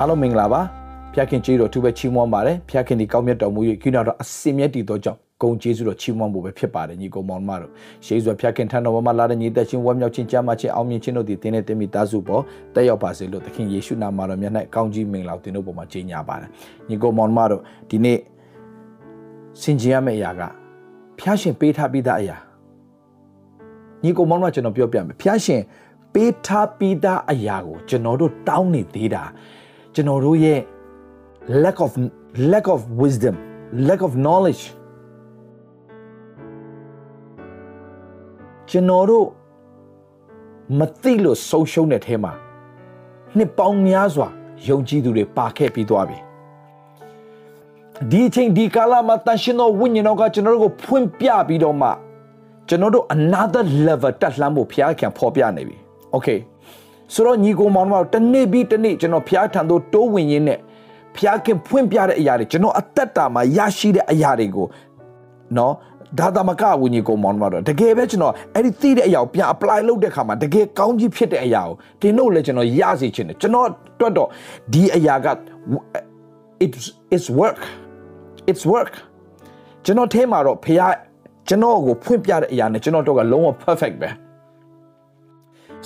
အားလုံးမင်္ဂလာပါဖျက်ခင်ကြီးတော်သူပဲချီးမွမ်းပါတယ်ဖျက်ခင်ဒီကောင်းမြတ်တော်မူ၍ကိနာတော်အစင်မြတ်တည်သောကြောင့်ဂုံကျေးဇူးတော်ချီးမွမ်းဖို့ပဲဖြစ်ပါတယ်ညီကောင်မောင်မတို့ရှေးစွာဖျက်ခင်ထံတော်မှာလာတဲ့ညီသက်ချင်းဝမ်းမြောက်ခြင်းကြမ်းမှခြင်းအောင်မြင်ခြင်းတို့သည်တင်းနဲ့တင်းမိသားစုပေါ်တက်ရောက်ပါစေလို့သခင်ယေရှုနာမတော်မြတ်၌ကောင်းကြီးမင်္ဂလာတင်တို့ပေါ်မှာကြေညာပါတယ်ညီကောင်မောင်မတို့ဒီနေ့စင်ကြင်ရမယ့်အရာကဖျားရှင်ပေးထားပြီးသားအရာညီကောင်မောင်မကျွန်တော်ပြောပြမယ်ဖျားရှင်ပေးထားပြီးသားအရာကိုကျွန်တော်တို့တောင်းနေသေးတာ ကျွန်တော်တို့ရဲ့ lack of lack of wisdom lack of knowledge ကျွန်တော်တို့မသိလို့ဆုံးရှုံးတဲ့ထဲမှာနှစ်ပေါင်းများစွာယုံကြည်သူတွေပါခဲ့ပြီးသွားပြီဒီအချိန်ဒီကာလမှာတန်ရှင်သောဝိညာဉ်တော်ကကျွန်တော်တို့ကိုဖွင့်ပြပြီးတော့မှကျွန်တော်တို့ another level တက်လှမ်းဖို့ဖျားခံဖော်ပြနေပြီ okay ဆိုတော့ညီကိုမောင်မောင်တနေ့ပြီးတနေ့ကျွန်တော်ဖျားထံသို့တိုးဝင်ရင်းနဲ့ဖျားခင်ဖွင့်ပြတဲ့အရာတွေကျွန်တော်အသက်တာမှာရရှိတဲ့အရာတွေကိုနော်ဒါသမကဝိညာဉ်ကိုမောင်းမှာတော့တကယ်ပဲကျွန်တော်အဲ့ဒီသိတဲ့အရာကိုပြန် apply လုပ်တဲ့ခါမှာတကယ်ကောင်းကြီးဖြစ်တဲ့အရာကိုတင်တို့လည်းကျွန်တော်ရစေချင်တယ်ကျွန်တော်တွတ်တော့ဒီအရာက it's it's work it's work ကျွန်တော်ထဲမှာတော့ဖခင်ကျွန်တော်ကိုဖွင့်ပြတဲ့အရာနဲ့ကျွန်တော်တို့ကလုံးဝ perfect ပဲ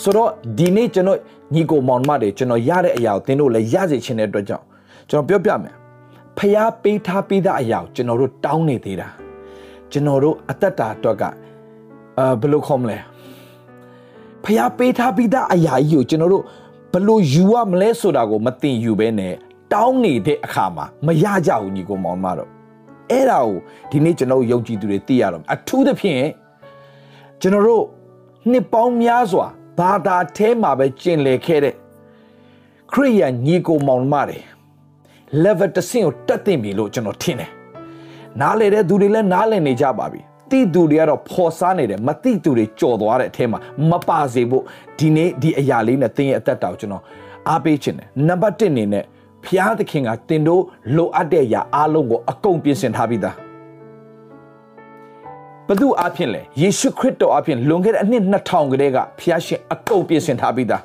ဆိုတော့ဒီနေ့ကျွန်တော်ညီကိုမောင်မတွေကျွန်တော်ရတဲ့အရာကိုသင်တို့လည်းရစေချင်တဲ့အတွက်ကြောင့်ကျွန်တော်ပြောပြမယ်ဖျားပေးထားပြီးသားအရာကိုကျွန်တော်တို့တောင်းနေသေးတာကျွန်တော်တို့အသက်တာအတွက်ကအဲဘယ်လိုခေါ်မလဲဖျားပေးထားပြီးသားအရာကြီးကိုကျွန်တော်တို့ဘယ်လိုယူရမလဲဆိုတာကိုမသိယူဘဲနဲ့တောင်းနေတဲ့အခါမှာမရကြဘူးညီကောင်မောင်မတော့အဲ့ဒါကိုဒီနေ့ကျွန်တော်ယုံကြည်သူတွေသိရတော့အထူးသဖြင့်ကျွန်တော်တို့နှစ်ပေါင်းများစွာ ဘာသာထဲမှာပဲကျင်လည်ခဲ့တဲ့ခရိယန်ညီကိုမောင်မတွေ level တစ်ဆင့်ကိုတက်တင်ပြီလို့ကျွန်တော်ထင်တယ်နားလေတဲ့သူတွေလည်းနားလည်နေကြပါပြီတိသူတွေကတော့ဖော်စားနေတယ်မတိသူတွေကြော်သွားတဲ့အထဲမှာမပါစေဖို့ဒီနေ့ဒီအရာလေးနဲ့သင်ရဲ့အသက်တာကိုကျွန်တော်အားပေးခြင်းတယ်နံပါတ်1အနေနဲ့ဖျားသခင်ကတင်တို့လိုအပ်တဲ့အရာအားလုံးကိုအကုန်ပြင်ဆင်ထားပြီးသား ဘသူအဖြစ်လဲယေရှုခရစ်တော်အဖြစ်လွန်ခဲ့တဲ့အနှစ်2000ကတည်းကဖျားရှင်အကုန်ပြင်ဆင်ထားပြီးသား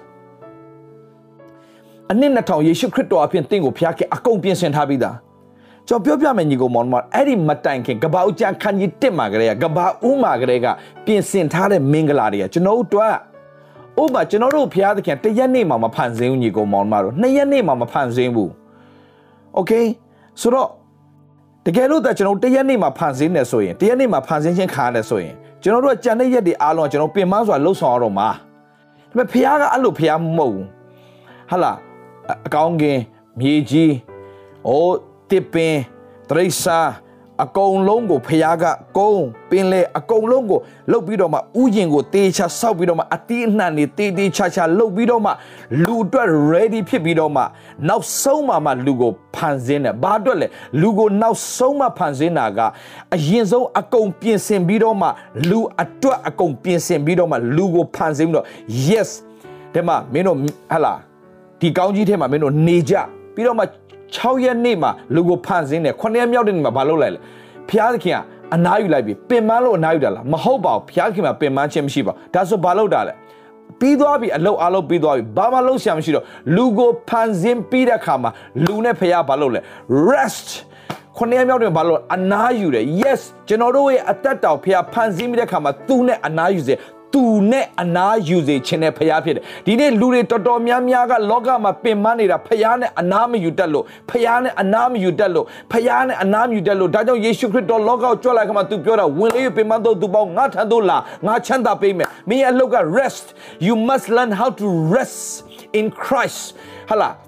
အနှစ်2000ယေရှုခရစ်တော်အဖြစ်တင့်ကိုဖျားခင်အကုန်ပြင်ဆင်ထားပြီးသားကျွန်တော်ပြောပြမယ်ညီကောင်မောင်မအဲ့ဒီမတိုင်ခင်ကဘာဦးကျန်ခန်းကြီးတစ်မှာကလေးကကဘာဦးမှာကလေးကပြင်ဆင်ထားတဲ့မင်္ဂလာတွေကကျွန်တော်တို့တွက်ဥပမာကျွန်တော်တို့ဘုရားသခင်တရက်နေ့မှမဖန်ဆင်းဘူးညီကောင်မောင်မတို့နှစ်ရက်နေ့မှမဖန်ဆင်းဘူးโอเคဆိုတော့ တကယ်လို့ that ကျွန်တော်တရက်နေ့မှဖန်ဆင်းနေဆိုရင်တရက်နေ့မှဖန်ဆင်းခြင်းခါရတယ်ဆိုရင်ကျွန်တော်တို့ကကြံတဲ့ရက်တွေအားလုံးကျွန်တော်ပြင်မစွာလှုပ်ဆောင်ရတော့မှာဒါပေမဲ့ဘုရားကအဲ့လိုဘုရားမဟုတ်ဘူးဟာလားအကောင်းကင်မြေကြီးအိုးတစ်ပင်တရိษာ အကုန်လုံးကိုဖျားကကုန်းပင်လေအကုန်လုံးကိုလှုပ်ပြီးတော့မှဥယျင်ကိုတေးချဆောက်ပြီးတော့မှအတီးအနှံနေတေးတေးချချလှုပ်ပြီးတော့မှလူအတွက် ready ဖြစ်ပြီးတော့မှနောက်ဆုံးမှမှလူကိုဖန်ဆင်းတယ်ဘာအတွက်လဲလူကိုနောက်ဆုံးမှဖန်ဆင်းတာကအရင်ဆုံးအကုန်ပြင်ဆင်ပြီးတော့မှလူအတွက်အကုန်ပြင်ဆင်ပြီးတော့မှလူကိုဖန်ဆင်းပြီးတော့ yes တဲ့မှာမင်းတို့ဟလာဒီကောင်းကြီးထဲမှာမင်းတို့နေကြပြီးတော့မှ 6ရက်နေ့မှာလူကိုဖန်ဆင်းတယ်9ရက်မြောက်တဲ့နေ့မှာမလုပ်လိုက်လဲဖျားသခင်ကအနားယူလိုက်ပြီပင်မလို့အနားယူတာလားမဟုတ်ပါဘူးဖျားခင်မှာပင်မခြင်းမရှိပါဘူးဒါဆိုဘာလုပ်တာလဲပြီးသွားပြီအလုတ်အလုပ်ပြီးသွားပြီဘာမှလုပ်ဆရာမရှိတော့လူကိုဖန်ဆင်းပြီးတဲ့အခါမှာလူနဲ့ဖျားဘာလုပ်လဲ rest ခုနှစ်ရက်မြောက်တွင်ဘာလို့အနားယူတယ် yes ကျွန်တော်တို့ရဲ့အသက်တောင်ဖျားဖန်ဆင်းပြီးတဲ့အခါမှာသူနဲ့အနားယူစေ သူနဲ့အနာယူစေခြင်းနဲ့ဖရားဖြစ်တယ်ဒီနေ့လူတွေတော်တော်များများကလောကမှာပင်ပန်းနေတာဖရားနဲ့အနာမယူတတ်လို့ဖရားနဲ့အနာမယူတတ်လို့ဖရားနဲ့အနာမယူတတ်လို့ဒါကြောင့်ယေရှုခရစ်တော်လောကကိုကြွလာခါမှာသူပြောတာဝင်လေးပင်ပန်းတော့သူပေါင်းငါထံသို့လာငါချမ်းသာပေးမယ်မင်းရဲ့အလုပ်က rest you must learn how to rest in Christ ဟာလား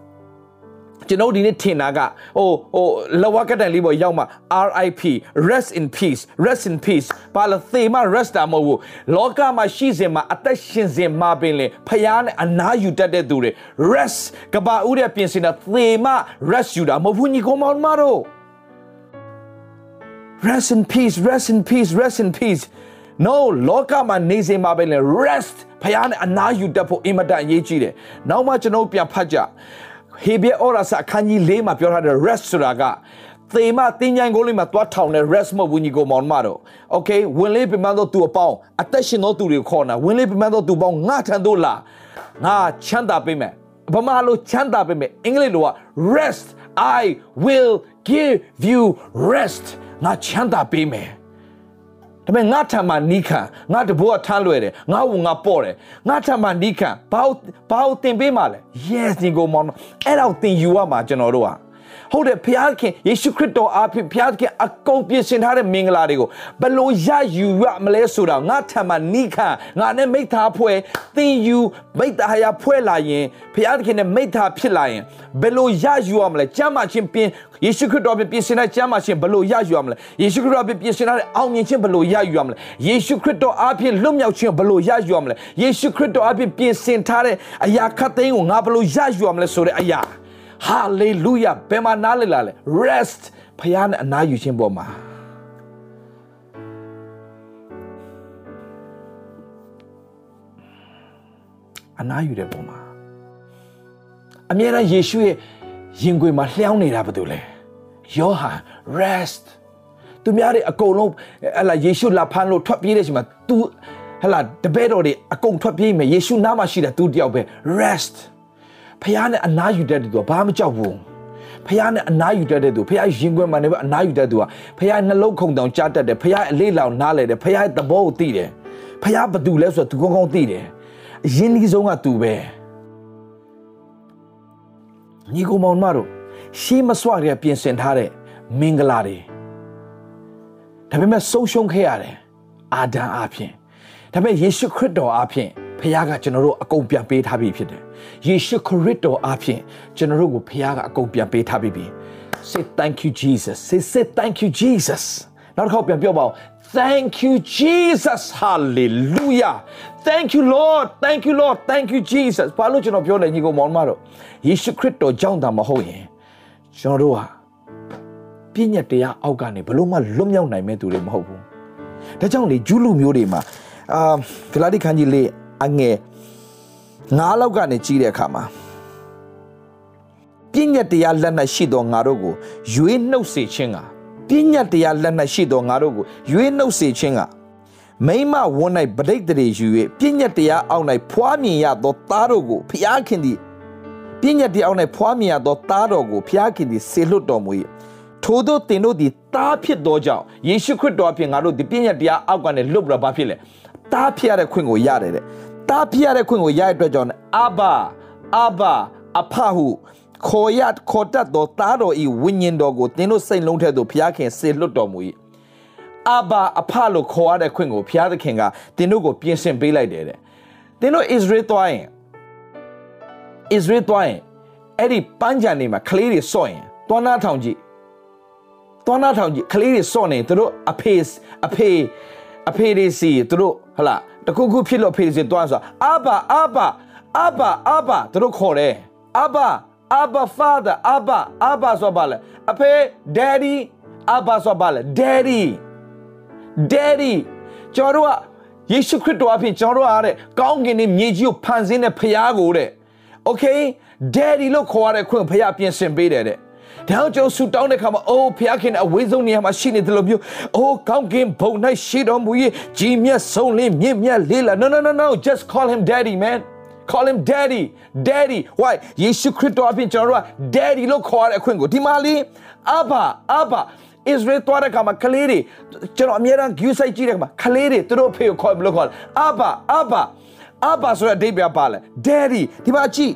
ကျွန်တော်ဒီနေ့ထင်တာကဟိုဟိုလဝကတန်လေးပေါ်ရောက်မှ RIP rest in peace rest in peace ဘာလို့သေမ rest တာမဟုတ်ဘူးလောကမှာရှိစဉ်မှာအသက်ရှင်စဉ်မှာပင်လေဖျားနဲ့အနာယူတတ်တဲ့သူတွေ rest ကဘာဦးတဲ့ပြင်စင်တာသေမ rest ယူတာမဟုတ်ဘူးညီကောင်မောင်မတို့ rest in peace rest in peace rest in peace no လောကမှာနေစဉ်မှာပဲလေ rest ဖျားနဲ့အနာယူတတ်ဖို့အင်မတန်အရေးကြီးတယ်နောက်မှကျွန်တော်ပြန်ဖတ်ကြ ဟေဘရဲဩရာစအခန်းကြီး၄မှာပြောထားတဲ့ rest ဆိုတာကသေမတင်းញိုင်ကိုလေးမှာတွားထောင်တဲ့ rest မဟုတ်ဘူးညီကိုမောင်မတို့ okay ဝင်လေးပြမသောသူအပေါင်းအသက်ရှင်သောသူတွေခေါ်နာဝင်လေးပြမသောသူပေါင်းငါထံသို့လာငါချမ်းသာပေးမယ်ဗမာလိုချမ်းသာပေးမယ်အင်္ဂလိပ်လိုက rest I will give you rest ငါချမ်းသာပေးမယ် ဒါပေမဲ့ငါထံမှာနီးခံငါတဘောကထမ်းလွယ်တယ်ငါ့ကိုငါပေါ့တယ်ငါထံမှာနီးခံဘာလို့ဘာလို့တင်ပေးမှာလဲ yes ဒီကိုမောင်အဲ့တော့တင်ယူရမှာကျွန်တော်တို့က ဟုတ်တယ်ဘုရားခင်ယေရှုခရစ်တော်အားဖြင့်ဘုရားခင်အကုန်ပြင်ဆင်ထားတဲ့မင်္ဂလာတွေကိုဘယ်လိုရယူရမလဲဆိုတာငါထံမှာနိခငါနဲ့မိသားဖွဲ့သင်ယူမိသားရဖွဲ့လာရင်ဘုရားခင်နဲ့မိသားဖြစ်လာရင်ဘယ်လိုရယူရမလဲကျမ်းမာခြင်းပြင်ယေရှုခရစ်တော်ပြင်ဆင်တဲ့ကျမ်းမာခြင်းဘယ်လိုရယူရမလဲယေရှုခရစ်တော်ပြင်ဆင်တဲ့အောင်မြင်ခြင်းဘယ်လိုရယူရမလဲယေရှုခရစ်တော်အားဖြင့်လွတ်မြောက်ခြင်းဘယ်လိုရယူရမလဲယေရှုခရစ်တော်အားဖြင့်ပြင်ဆင်ထားတဲ့အရာခတ်သိမ်းကိုငါဘယ်လိုရယူရမလဲဆိုတဲ့အရာ ဟာလေလုယာဘယ်မှာနားလည်လာလဲ rest ဖခင်နဲ့အနားယူခြင်းပေါ်မှာအနားယူတဲ့ပုံမှာအမြဲတမ်းယေရှုရဲ့ရင်ခွင်မှာလျှောင်းနေတာဘာလို့လဲယောဟန် rest သူများတွေအကုန်လုံးဟလာယေရှုလာဖမ်းလို့ထွက်ပြေးတဲ့အချိန်မှာ तू ဟလာတပည့်တော်တွေအကုန်ထွက်ပြေးမယ်ယေရှုနားမှာရှိတဲ့ तू တယောက်ပဲ rest ဖခင်နဲ့အနားယူတတ်တဲ့သူကဘာမှကြောက်ဘူးဖခင်နဲ့အနားယူတတ်တဲ့သူဖခင်ရင်ခွင်မှာနေပဲအနားယူတတ်တဲ့သူကဖခင်နှလုံးခုန်တောင်ကြားတတ်တယ်ဖခင်အလေးလောင်နားလဲတယ်ဖခင်ရဲ့သဘောကိုသိတယ်ဖခင်ဘာတူလဲဆိုတော့သူကောင်းကောင်းသိတယ်အရင်ဒီဆုံးကသူပဲညီကောင်မောင်မတို့ရှေးမစွရတဲ့ပြင်ဆင်ထားတဲ့မင်္ဂလာတွေဒါပေမဲ့ဆုံးရှုံးခဲ့ရတယ်အာဒံအဖြစ်ဒါပေမဲ့ယေရှုခရစ်တော်အဖြစ် ဖခင်ကကျွန်တော်တို့အကုန်ပြန်ပေးထားပြီဖြစ်တယ်ယေရှုခရစ်တော်အားဖြင့်ကျွန်တော်တို့ကိုဖခင်ကအကုန်ပြန်ပေးထားပြီပြီ say thank you jesus say say thank you jesus နောက်တစ်ခေါက်ပြန်ပြောပါဦး thank you jesus hallelujah thank you lord thank you lord thank you jesus ဘာလို့ကျွန်တော်ပြောလဲညီကောင်မောင်မတို့ယေရှုခရစ်တော်ကြောင့်တာမဟုတ်ရင်ကျွန်တော်တို့ဟာပြည့်ညတ်တရားအောက်ကနေဘလို့မှလွတ်မြောက်နိုင်မဲ့သူတွေမဟုတ်ဘူးဒါကြောင့်လေဂျူးလူမျိုးတွေမှာအာဂလာတိခန်းကြီးလေး အငယ်ငါးလောက်ကနေကြီးတဲ့အခါမှာပြည့်ညတ်တရားလက်နက်ရှိသောငါတို့ကိုရွေးနှုတ်စေခြင်းကပြည့်ညတ်တရားလက်နက်ရှိသောငါတို့ကိုရွေးနှုတ်စေခြင်းကမိမဝန်း၌ဗဒိတ်တရေယူ၍ပြည့်ညတ်တရားအောက်၌ဖွားမြင်ရသောသားတို့ကိုဖျားခင်သည်ပြည့်ညတ်တရားအောက်၌ဖွားမြင်ရသောသားတော်ကိုဖျားခင်သည်ဆေလွတ်တော်မူ၏ထို့သောတင်တို့သည်သားဖြစ်သောကြောင့်ယေရှုခရစ်တော်အဖြစ်ငါတို့ဒီပြည့်ညတ်တရားအောက်ကနေလွတ်ပြီးတော့ဘာဖြစ်လဲ သားဖြစ်ရတဲ့ခွင့်ကိုရတယ်တဲ့တားပြရတဲ့ခွင့်ကိုရတဲ့အတွက်ကြောင့်အာဘာအာဘာအဖဟုခေါ်ရခေါ်တတ်သောသားတော်ဤဝိညာဉ်တော်ကိုသင်တို့စိတ်လုံးထဲသို့ဘုရားခင်စေလွတ်တော်မူ၏အာဘာအဖလို့ခေါ်ရတဲ့ခွင့်ကိုဘုရားသခင်ကသင်တို့ကိုပြင်ဆင်ပေးလိုက်တယ်တဲ့သင်တို့ဣသရေလသွားရင်ဣသရေလသွားရင်အဲ့ဒီပန်းကြံနေမှာကလေးတွေစော့ရင်သွားနာထောင်ကြည့်သွားနာထောင်ကြည့်ကလေးတွေစော့နေသူတို့အဖေအဖေ အဖေတွေစီသူတို့ဟလာတခုခုဖြစ်လို့ဖေးစီသွားဆိုအာဘာအာဘာအာဘာအာဘာတို့ခေါ်တယ်အာဘာအာဘာ father အာဘာအာဘာဆိုပါလေအဖေ daddy အာဘာဆိုပါလေ daddy daddy ကျွန်တော်တို့ကယေရှုခရစ်တော်အဖြစ်ကျွန်တော်တို့အားတဲ့ကောင်းကင်နဲ့မြေကြီးကိုဖန်ဆင်းတဲ့ဖခင်ကိုတဲ့ okay daddy လို့ခေါ်ရတဲ့ခွင့်ဖခင်ပြင်ဆင်ပေးတယ်တဲ့ ဒါကြောင့်ဆူတောင်းတဲ့ခါမှာအိုးဖခင်အဝေးဆုံးနေရာမှာရှိနေတယ်လို့မျိုးအိုးကောင်းကင်ဘုံ၌ရှိတော်မူ၏ကြီးမြတ်ဆုံးလင်းမြင့်မြတ်လေးလာ no no no no just call him daddy man call him daddy daddy why ယေရှုခရစ်တော်အပြင်ကျွန်တော်တို့က daddy လို့ခေါ်ရတဲ့အခွင့်ကိုဒီမှာလေး abba abba Israel သွားတဲ့ခါမှာကလေးတွေကျွန်တော်အများအား view site ကြည့်တဲ့ခါမှာကလေးတွေသူတို့အဖေကိုခေါ်ဘယ်လိုခေါ်လဲ abba abba abba ဆိုတဲ့အဓိပ္ပာယ်ပါလဲ daddy ဒီမှာကြည့်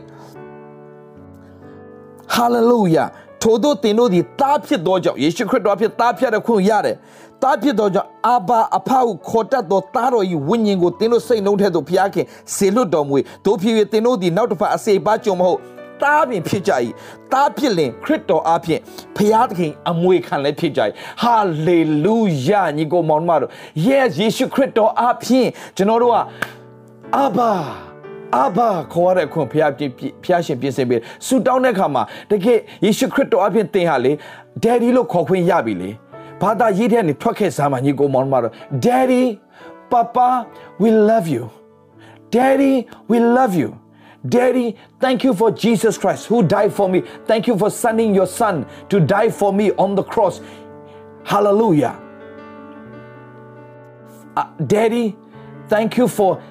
hallelujah ထို့သောသင်တို့သည်တားဖြစ်သောကြောင့်ယေရှုခရစ်တော်ဖြစ်တားဖြစ်တဲ့ခွင့်ရတယ်တားဖြစ်သောကြောင့်အာဘာအဖဟုခေါ်တတ်သောတားတော်၏ဝိညာဉ်ကိုသင်တို့စိတ်နှုံးထဲသို့ဖျားခင်ဆေလွတ်တော်မူ၏တို့ဖြစ်၍သင်တို့သည်နောက်တစ်ဖက်အစေပါကြုံမဟုတ်တားပင်ဖြစ်ကြ၏တားဖြစ်လင်ခရစ်တော်အားဖြင့်ဖျားသခင်အမွေခံလည်းဖြစ်ကြ၏ဟာလေလုယာညီကိုမောင်မတို့ yes ယေရှုခရစ်တော်အားဖြင့်ကျွန်တော်တို့ကအာဘာ အာဘာခေါ်ရတဲ့ခွန်ဖျားပြဖျားရှင်ပြင်ဆင်ပေးဆူတောင်းတဲ့ခါမှာတကယ်ယေရှုခရစ်တော်အပြင်သင်ဟာလေဒယ်ဒီလို့ခေါ်ခွင့်ရပြီလေဘာသာရေးတဲ့နေထွက်ခဲ့စားမှညီကိုမောင်မတော် Daddy Papa we love you Daddy we love you Daddy, thank you for Jesus Christ who died for me. Thank you for sending your son to die for me on the cross. Hallelujah. Uh, Daddy, thank you for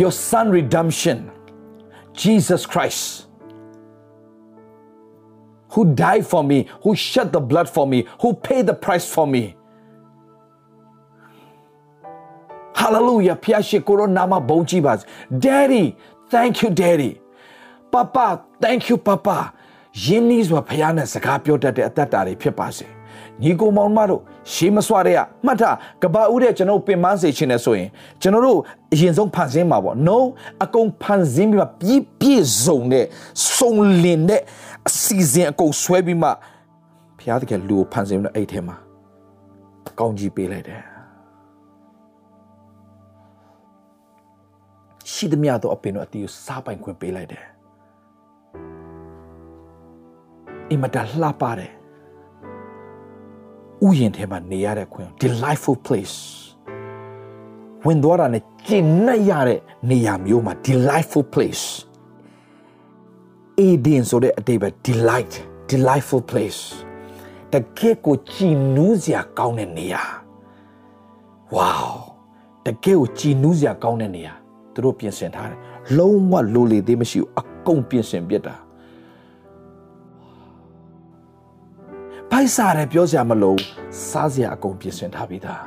your son redemption Jesus Christ who died for me who shed the blood for me who paid the price for me hallelujah ဖျားရှိကိုရောနာမဘုန်းကြီးပါ daddy thank you daddy papa thank you papa ယင်းနည်းစွာဖခင်နဲ့စကားပြောတတ်တဲ့အသက်တာတွေဖြစ်ပါစေ ညီကိုမောင်မတို့ရှေးမစွာတဲ့ကမှတ်ထားကဘာဦးတဲ့ကျွန်တော်ပင်မစေခြင်းနဲ့ဆိုရင်ကျွန်တော်တို့အရင်ဆုံးဖန်ဆင်းမှာပေါ့ no အကုန်ဖန်ဆင်းပြီးမှပြည့်ပြည့်စုံတဲ့စုံလင်တဲ့အစီအစဉ်အကုန်ဆွဲပြီးမှဘုရားသခင်လူကိုဖန်ဆင်းပြီးတော့အဲ့ထဲမှာကောင်းကြီးပေးလိုက်တယ်ရှိသမျှသောအပင်တို့အတီးကိုစားပိုင်ခွင့်ပေးလိုက်တယ်အင်မတန်လှပတယ် ဥယျာဉ်ထဲမှာနေရတဲ့ခွင့် delightful place ဝင်သွားတာနဲ့ကျင့်နဲ့ရတဲ့နေရာမျိုးမှာ delightful place Eden ဆိုတဲ့အတိတ်ပဲ delight delightful place တကယ်ကိုကြည်နူးစရာကောင်းတဲ့နေရာ wow တကယ်ကိုကြည်နူးစရာကောင်းတဲ့နေရာသူတို့ပြင်ဆင်ထားတယ်လုံးဝလိုလေသေးမရှိဘူးအကုန်ပြင်ဆင်ပြစ်တာ ဖိုက်စားတယ်ပြောစရာမလိုစားစရာအကုန်ပြင်ဆင်ထားပြီးသား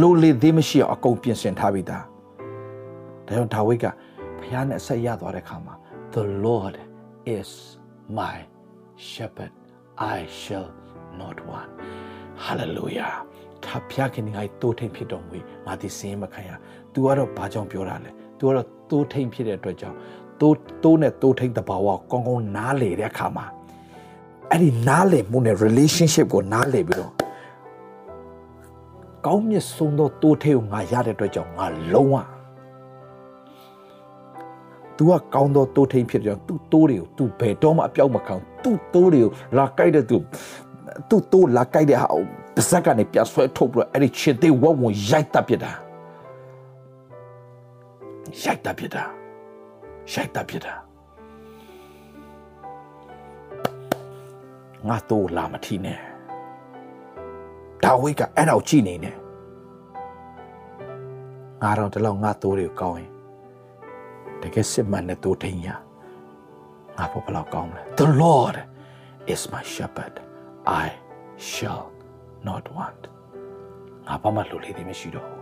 လိုလေသေးမရှိအောင်အကုန်ပြင်ဆင်ထားပြီးသားဒါကြောင့်ဒါဝိဒ်ကဘုရားနဲ့ဆက်ရသွားတဲ့အခါမှာ The Lord is my shepherd I shall not want hallelujah ထာဖျားခင်ငါ့တိုးထိန်ဖြစ်တော်မူငါဒီစင်းမခံရ तू ကတော့ဘာကြောင့်ပြောတာလဲ तू ကတော့တိုးထိန်ဖြစ်တဲ့အတွက်ကြောင့်တိုးတိုးနဲ့တိုးထိန်တဘာဝကောင်းကောင်းနားလေတဲ့အခါမှာ အဲ့ဒီနားလေမှုနဲ့ relationship ကိုနားလေပြီးတော့ကောင်းမြတ်ဆုံးသောတိုးထိန်ကိုငါရတဲ့အတွက်ကြောင့်ငါလုံးဝ तू ကကောင်းသောတိုးထိန်ဖြစ်တဲ့ကြောင့် तू တိုးတွေကို तू ဘယ်တော့မှအပြောက်မခံ तू တိုးတွေကိုလာကြိုက်တဲ့ तू तू တိုးလာကြိုက်တဲ့ဟာပါဇက်ကနေပြဆွဲထုတ်ပြီးတော့အဲ့ဒီခြေသေးဝက်ဝင်ရိုက်တပ်ပြတာရိုက်တပ်ပြတာရိုက်တပ်ပြတာ ငါတို့လာမထီနဲ့ဒါဝိဒ်ကအဲ့တော့ကြည့်နေနေငါတော့တလောက်ငါတို့တွေကိုကောင်းရင်တကယ်စစ်မှန်တဲ့တို့ထိန်ရငါဖို့ဘယ်လောက်ကောင်းမလဲ The Lord is my shepherd I shall not want ငါဘာမှလိုလေးသေးမရှိတော့ဘူး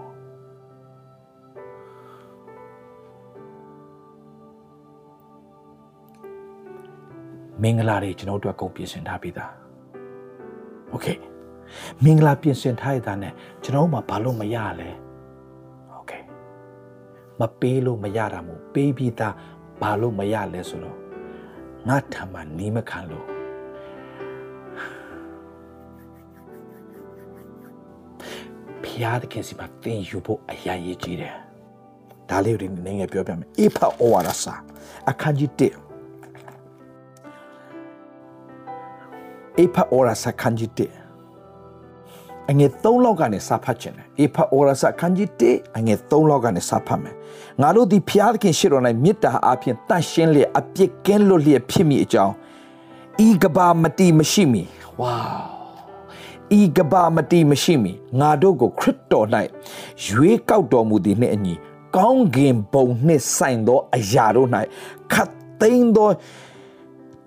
မင်္ဂလာတွေကျွန်တော်တို့အကုန်ပြင်ဆင်ထားပြီးသားโอเคမင်္ဂလာပြင်ဆင်ထားရတာနဲ့ကျွန်တော်မှဘာလို့မရလဲโอเคမပေးလို့မရတာမို့ပေးပြီးသားဘာလို့မရလဲဆိုတော့ငါထံမှာနီးမခံလို့ဖျားသခင်စီမှာသင်ယူဖို့အရာရေးကြီးတယ်ဒါလေးတွေနည်းငယ်ပြောပြမယ်အေဖာဩဝါဒစာအခန်းကြီး1 အေဖာဩရာစခန်းကြီးတေအငယ်3လောက်ကနေစဖတ်ခြင်းတယ်အေဖာဩရာစခန်းကြီးတေအငယ်3လောက်ကနေစဖတ်မယ်ငါတို့ဒီဖျားသခင်ရှိတော်၌မေတ္တာအပြင်တန့်ရှင်းလျက်အပြစ်ကင်းလွတ်လျက်ဖြစ်မိအကြောင်းဤကဘာမတီမရှိမီဝါဤကဘာမတီမရှိမီငါတို့ကိုခရစ်တော်၌ရွေးကောက်တော်မူသည်နှင့်အညီကောင်းကင်ဘုံနှင့်ဆိုင်သောအရာတို့၌ခတ်သိမ်းသော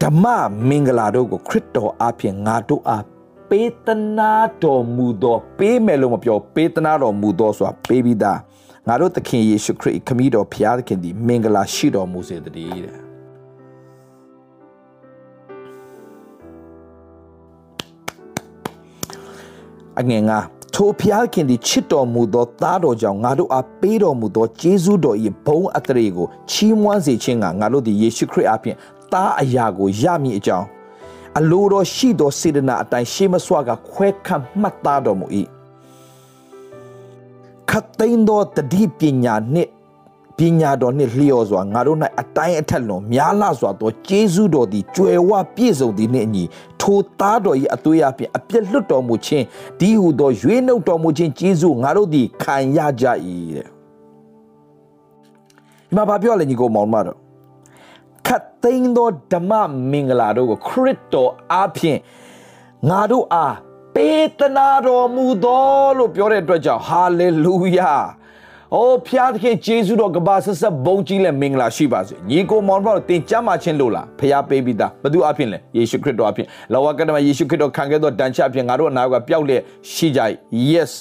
ဓမ္မမင်္ဂလာတို့ကိုခရစ်တော်အားဖြင့်ငါတို့အားပေးသနာတော်မူသောပေးမယ်လို့မပြောပေးသနာတော်မူသောဆိုတာပေးပြီးသားငါတို့သခင်ယေရှုခရစ်ခမည်းတော်ဖျားသခင်သည်မင်္ဂလာရှိတော်မူစေတည်းတဲ့အငယ်ငါထိုဖျားခင်သည်ချစ်တော်မူသောသားတော်ကြောင့်ငါတို့အားပေးတော်မူသောကျေးဇူးတော်၏ဘုန်းအတရေကိုချီးမွမ်းစေခြင်းကငါတို့သည်ယေရှုခရစ်အပြင် သားအရာကိုရမည်အကြောင်းအလိုတော်ရှိသောစေတနာအတိုင်းရှေးမစွာကခွဲခန့်မှတ်သားတော်မူ၏ခတ်သိမ်းသောတတိပညာနှင့်ပညာတော်နှင့်လျော်စွာငါတို့၌အတိုင်းအထက်လွန်များလာစွာသောကျေးဇူးတော်သည်ကြွယ်ဝပြည့်စုံသည်နှင့်အညီထိုသားတော်၏အသွေးအပြင်အပြစ်လွတ်တော်မူခြင်းဒီဟုသောရွေးနှုတ်တော်မူခြင်းကျေးဇူးငါတို့သည်ခံရကြ၏တဲ့ဒီမှာဘာပြောလဲညီကိုမောင်မတော် ခတ်သိမ်းသောဓမ္မမင်္ဂလာတို့ကိုခရစ်တော်အားဖြင့်ငါတို့အားပေးသနာတော်မူသောလို့ပြောတဲ့အတွက်ကြောင့်ဟာလေလုယာအိုးဖျားသခင်ဂျေဇုတော်ကဘာဆက်ဆက်ဘုံကြီးလဲမင်္ဂလာရှိပါစေညီကိုမောင်တို့တင်ကြမ်းမှချင်းလို့လားဖျားပေးပြီးသားဘသူအဖြစ်လဲယေရှုခရစ်တော်အဖြစ်လောကကတမယေရှုခရစ်တော်ခံခဲ့သောတန်ချအဖြစ်ငါတို့အနာကပျောက်လျက်ရှိကြ yes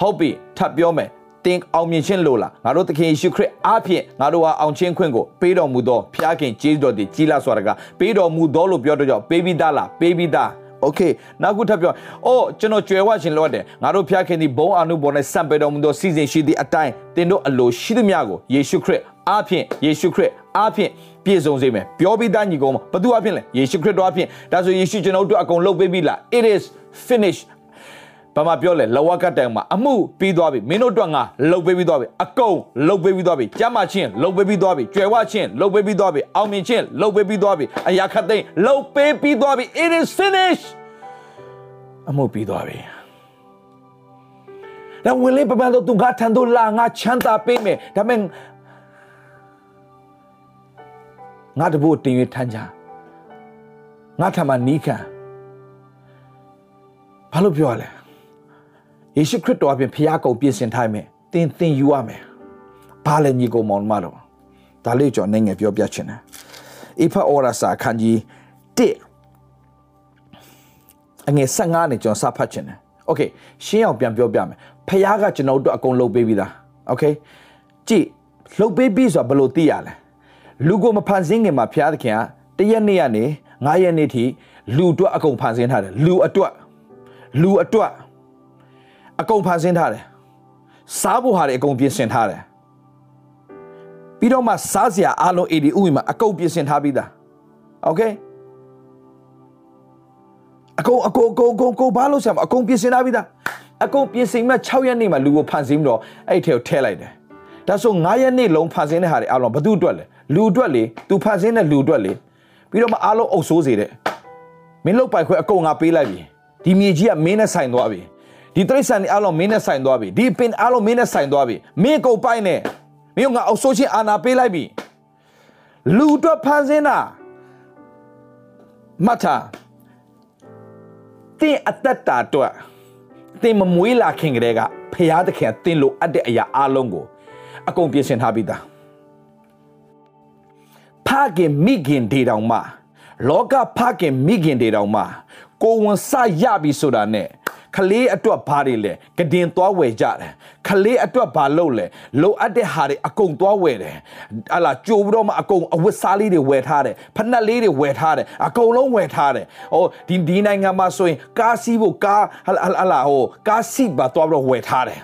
ဟုတ်ပြီထပ်ပြောမယ် တင်အောင်မြင်ခြင်းလို့လားငါတို့သခင်ယေရှုခရစ်အားဖြင့်ငါတို့ဟာအောင်ခြင်းခွင့်ကိုပေးတော်မူသောဖျားခင်ဂျေဇုတော်တည်ကြီးလာဆိုတာကပေးတော်မူသောလို့ပြောတော့ကြောင့်ပေးပြီးသားလားပေးပြီးသားโอเคနောက်ခုထပ်ပြောအိုးကျွန်တော်ကြွယ်ဝခြင်းလို့တယ်ငါတို့ဖျားခင်ဒီဘုံအနုဘောနဲ့စံပေတော်မူသောစီစဉ်ရှိသည့်အတိုင်းတင်တို့အလိုရှိသမျှကိုယေရှုခရစ်အားဖြင့်ယေရှုခရစ်အားဖြင့်ပြည့်စုံစေမယ်ပြောပြီးသားညီကောင်ဘသူအားဖြင့်လဲယေရှုခရစ်တော်အားဖြင့်ဒါဆိုယေရှုကျွန်တော်တို့အကုန်လုပ်ပေးပြီလား it is finished ဘာမှပြောလဲလဝကတန်မှာအမှုပြီးသွားပြီမင်းတို့အတွက်ငါလှုပ်ပေးပြီးသွားပြီအကုန်လှုပ်ပေးပြီးသွားပြီကြမ်းမချင်းလှုပ်ပေးပြီးသွားပြီကြွယ်ဝချင်းလှုပ်ပေးပြီးသွားပြီအောင်မြင်ချင်းလှုပ်ပေးပြီးသွားပြီအရာခတ်သိမ်းလှုပ်ပေးပြီးသွားပြီ it is finished အမှုပြီးသွားပြီဒါဝင်လေပပန်တော့သူငါထန်တော့လာငါချမ်းသာပေးမယ်ဒါမဲ့ငါတဘို့တင်ရထမ်းကြငါထမနီးခံဘာလို့ပြောရလဲ ယေရှုခရစ်တော်အပြင်ဖျားကုန်ပြင်ဆင်ထားမယ်တင်သင်ယူရမယ်ဘာလဲညီကောင်မောင်မတော်ဒါလေးကြောင့်နိုင်ငံပြောပြချင်တယ်အိဖာအော်ရာစာခန်းကြီး1အငယ်15နဲ့ကျွန်တော်စဖတ်ချင်တယ်โอเคရှင်းအောင်ပြန်ပြောပြမယ်ဖះကကျွန်တော်တို့အကုန်လုပ်ပေးပြီးသားโอเคကြည့်လုပ်ပေးပြီးဆိုတာဘယ်လိုသိရလဲလူကိုမဖန်ဆင်းခင်မှာဖះသခင်ကတရက်နေ့ကနေ9ရက်နေ့ထိလူအတွက်အကုန်ဖန်ဆင်းထားတယ်လူအတွက်လူအတွက် အကုန်ဖန်ဆင်းထားတယ်စားဖို့ဟာတွေအကုန်ပြင်ဆင်ထားတယ်ပြီးတော့မှစားစရာအလုံး AD ဥယျာဉ်မှာအကုန်ပြင်ဆင်ထားပြီးသားโอเคအကုန်အကုန်အကုန်အကုန်အကုန်ဘာလို့ဆရာမအကုန်ပြင်ဆင်ထားပြီးသားအကုန်ပြင်ဆင်မဲ့6ရက်နေ့မှာလူကိုဖန်ဆင်းပြီးတော့အဲ့ထဲကိုထည့်လိုက်တယ်ဒါဆို9ရက်နေ့လုံးဖန်ဆင်းတဲ့ဟာတွေအလုံးဘသူအတွက်လဲလူအတွက်လေသူဖန်ဆင်းတဲ့လူအတွက်လေပြီးတော့မှအလုံးအုပ်ဆိုးစေတဲ့မင်းလုတ်ပိုက်ခွဲအကုန်ငါပေးလိုက်ပြီဒီမြေကြီးကမင်းနဲ့ဆိုင်သွားပြီ ဒီတိရစ္ဆာန်တွေအလုံးမင်းနဲ့ဆိုင်သွားပြီဒီပင်အလုံးမင်းနဲ့ဆိုင်သွားပြီမင်းကုန်ပိုက်နဲ့မင်းကငါအုပ်ဆိုးချင်းအာနာပေးလိုက်ပြီလူအတွက်ဖန်ဆင်းတာမတ်တာတင်းအသက်တာအတွက်တင်းမမွေးလာခင်ကတည်းကဖရာသခင်တင်းလို့အပ်တဲ့အရာအလုံးကိုအကုန်ပြင်ဆင်ထားပြီးသားဖခင်မိခင်ဒေတောင်မှလောကဖခင်မိခင်ဒေတောင်မှကိုဝန်စရပြီဆိုတာနဲ့ ခလေးအတွက်ဘာတွေလဲကဒင်သွားဝယ်ကြတယ်ခလေးအတွက်ဘာလုပ်လဲလိုအပ်တဲ့ဟာတွေအကုန်သွားဝယ်တယ်ဟာလာကြိုပြီးတော့မှအကုန်အဝတ်စားလေးတွေဝယ်ထားတယ်ဖက်နှက်လေးတွေဝယ်ထားတယ်အကုန်လုံးဝယ်ထားတယ်ဟိုဒီဒီနိုင်ငံမှာဆိုရင်ကားစီးဖို့ကားဟာလာဟိုကားစီးပါသွားပြီးတော့ဝယ်ထားတယ်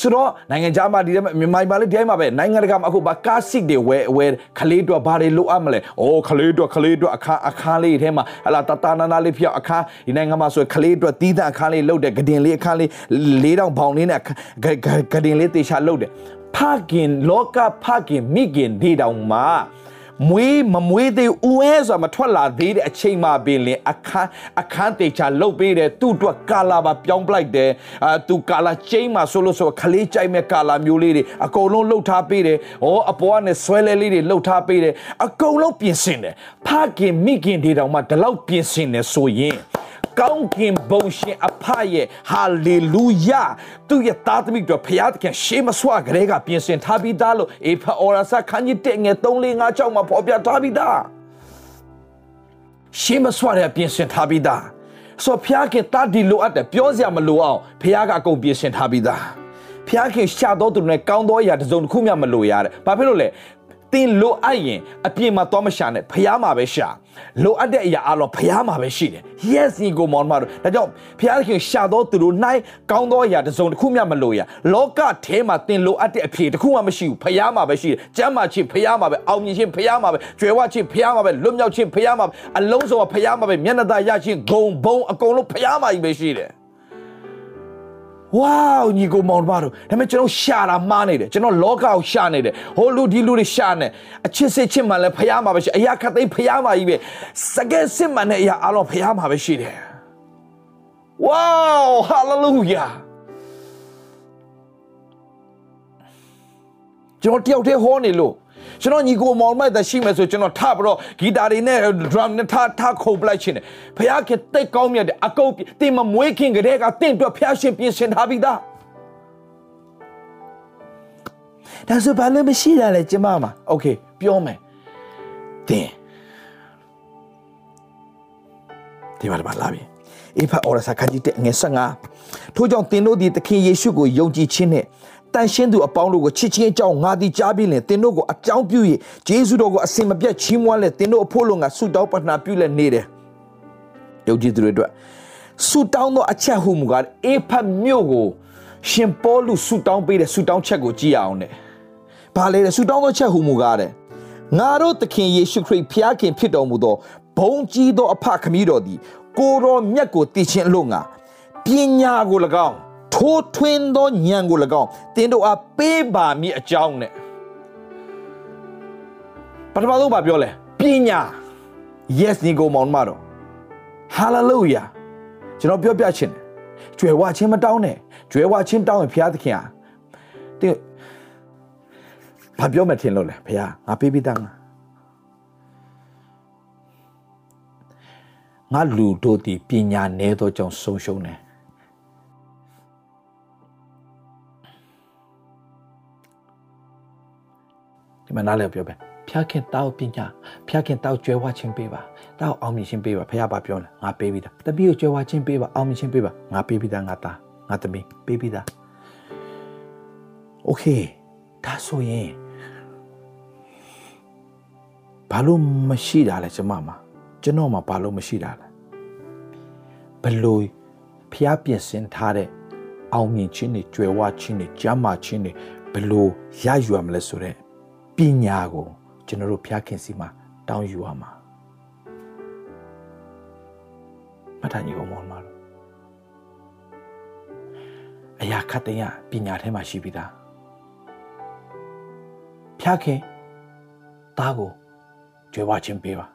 ဆိုတော့နိုင်ငံခြားမှာဒီမြန်မာမှာလည်းဒီတိုင်းမှာပဲနိုင်ငံတကာမှာအခုဘာကားစီးတွေဝယ်ဝယ်ခလေးအတွက်ဘာတွေလိုအပ်မလဲအိုးခလေးအတွက်ခလေးအတွက်အခါအခါလေးထဲမှာဟာလာတတနာနာလေးပြောက်အခါဒီနိုင်ငံမှာဆိုရင်ခလေးအတွက်တီးသန့်အခါလေးလုပ်တယ်ဂဒင်လေးအခါလေး၄တောင်ဘောင်လေးနဲ့ဂဒင်လေးတေချာလုပ်တယ်ဖခင်လောကဖခင်မိခင်ဒီတောင်မှာမွေးမမွေးသေးဦးအဲဆိုတာမထွက်လာသေးတဲ့အချိန်မှာပင်လင်အခန်းအခန်းတေချာလုတ်ပေးတယ်သူ့အတွက်ကာလာပါပြောင်းပလိုက်တယ်အာသူကာလာချင်းမှာဆိုလို့ဆိုခလေးကြိုက်မဲ့ကာလာမျိုးလေးတွေအကုန်လုံးလှုပ်ထားပေးတယ်ဩအပေါ်ကနေဆွဲလဲလေးတွေလှုပ်ထားပေးတယ်အကုန်လုံးပြင်ဆင်တယ်ဖခင်မိခင်တွေတောင်မှဒီလောက်ပြင်ဆင်တယ်ဆိုရင် ကောင်းကင်ဘုံရှင်အဖရဲ့ဟာလေလုယာသူရဲ့သားသမီးတို့ဖခင်ကရှေးမဆွကလေးကပြင်ဆင်ထားပြီးသားလို့အေဖာအော်ရာစာခန်းကြီးတဲ့ငယ်3 4 5 6မှာပေါ်ပြထားပြီးသားရှေးမဆွတဲ့ပြင်ဆင်ထားပြီးသားဆိုဖခင်တတ်ဒီလိုအပ်တယ်ပြောစရာမလိုအောင်ဖခင်ကအကုန်ပြင်ဆင်ထားပြီးသားဖခင်ရှာတော့သူနဲ့ကောင်းသောအရာတစ်စုံတစ်ခုမှမလိုရတဲ့ဘာဖြစ်လို့လဲတ င်လိုအပ်ရင်အပြင်မှာသွားမရှာနဲ့ဖျားမှာပဲရှာလိုအပ်တဲ့အရာအလုံးဖျားမှာပဲရှိတယ် yes ညီကိုမောင်မတို့ဒါကြောင့်ဖျားခင်ရှာတော့သူတို့နိုင်ကောင်းသောအရာတစ်စုံတစ်ခုမှမလိုရလောကထဲမှာတင်လိုအပ်တဲ့အဖြေတစ်ခုမှမရှိဘူးဖျားမှာပဲရှိတယ်ကျမ်းမာခြင်းဖျားမှာပဲအောင်မြင်ခြင်းဖျားမှာပဲကြွယ်ဝခြင်းဖျားမှာပဲလွတ်မြောက်ခြင်းဖျားမှာပဲအလုံးစုံဖျားမှာပဲမျက်နှာသာရခြင်းဂုံဘုံအကုန်လုံးဖျားမှာကြီးပဲရှိတယ် ဝေါညီကိုမောင်ပါတို့ဒါပေမဲ့ကျွန်တော်ရှာတာမှားနေတယ်ကျွန်တော်လောကကိုရှာနေတယ်ဟိုလူဒီလူတွေရှာနေအချစ်စစ်ချစ်မှလည်းဖျားမှာပဲရှိအရာခတ်သိမ်းဖျားမှာကြီးပဲစကဲစစ်မှန်တဲ့အရာအလုံးဖျားမှာပဲရှိတယ်ဝေါဟာလေလုယာကျွန်တော်တယောက်တည်းဟောနေလို့ ကျွန်တော်ညီကိုမောင်မိုက်တရှိမယ်ဆိုကျွန်တော်ထပြီးတော့ဂီတာတွေနဲ့ drum နဲ့ထထခုန်ပလိုက်ခြင်းတယ်ဖခင်တိတ်ကောင်းမြတ်တယ်အကုန်တင်မမွေးခင်ကတည်းကတင့်အတွက်ဖျားရှင်ပြင်ဆင်ထားပြီးသား ဒါဆိုဘာလို့မရှိတာလဲကျမမှာโอเคပြောမယ်တင်ဒီမှာလာပြီအေဖာအော်ရစာခန်းကြီးတဲ့ငယ်15ထို့ကြောင့်သင်တို့သည်သခင်ယေရှုကိုယုံကြည်ခြင်းနဲ့ တန်ရှင်းသူအပေါင်းတို့ကိုချစ်ချင်းအကြောင်းငါသည်ကြားပြီးလင်သင်တို့ကိုအကြောင်းပြု၍ဂျေဇုတော်ကိုအစင်မပြတ်ချီးမွမ်းလဲသင်တို့အဖို့လုံးကဆုတောင်းပတနာပြုလဲနေတယ်ယုံကြည်သူတွေအတွက်ဆုတောင်းသောအချက်ဟုမူကားအေဖတ်မြို့ကိုရှင်ပေါလုဆုတောင်းပေးတဲ့ဆုတောင်းချက်ကိုကြည့်ရအောင်တဲ့။ဘာလဲတဲ့ဆုတောင်းသောချက်ဟုမူကားတဲ့ငါတို့သခင်ယေရှုခရစ်ဖျားခင်ဖြစ်တော်မူသောဘုံကြီးသောအဖခမည်းတော်သည်ကိုတော်မြတ်ကိုတည်ခြင်းအလို့ငါပညာကို၎င်း ထိုးထွင်းသောဉာဏ်ကို၎င်းတင်းတို့အားပေးပါမည်အကြောင်းနဲ့ပထမဆုံးဘာပြောလဲပညာ yes ညီကိုမောင်မတော် hallelujah ကျွန်တော်ပြောပြချင်တယ်ကြွယ်ဝချင်းမတောင်းနဲ့ကြွယ်ဝချင်းတောင်းရင်ဘုရားသခင်ဟာတင်းဘာပြောမှထင်လို့လဲဘုရားငါပေးပြီးသားငါငါလူတို့ဒီပညာနည်းသောကြောင့်ဆုံးရှုံးတယ် ဒီမှာနားလည်ပြောပဲဖျားခင်တောက်ပညာဖျားခင်တောက်ကျွဲဝချင်းပေးပါတောက်အောင်မြင်ချင်းပေးပါဖះပါပြောလဲငါပေးပြီးသားတပည့်ကိုကျွဲဝချင်းပေးပါအောင်မြင်ချင်းပေးပါငါပေးပြီးသားငါသားငါသမီးပေးပြီးသားโอเคဒါဆိုရင်ဘာလို့မရှိတာလဲကျမမှာကျွန်တော်မှာဘာလို့မရှိတာလဲဘလို့ဖျားပြင်ဆင်ထားတဲ့အောင်မြင်ခြင်းတွေကြွယ်ဝခြင်းတွေကျမ်းမာခြင်းတွေဘလို့ရယူရမလဲဆိုတဲ့ ပညာကိုကျွန်တော်တို့ဖျားခင်စီမှာတောင်းယူရမှာမထာညီကောင်မောင်မလို့အရာခတ်တဲ့ပညာထဲမှာရှိပြီးသားဖျားခင်သားကိုကြွယ်ဝခြင်းပေးပါ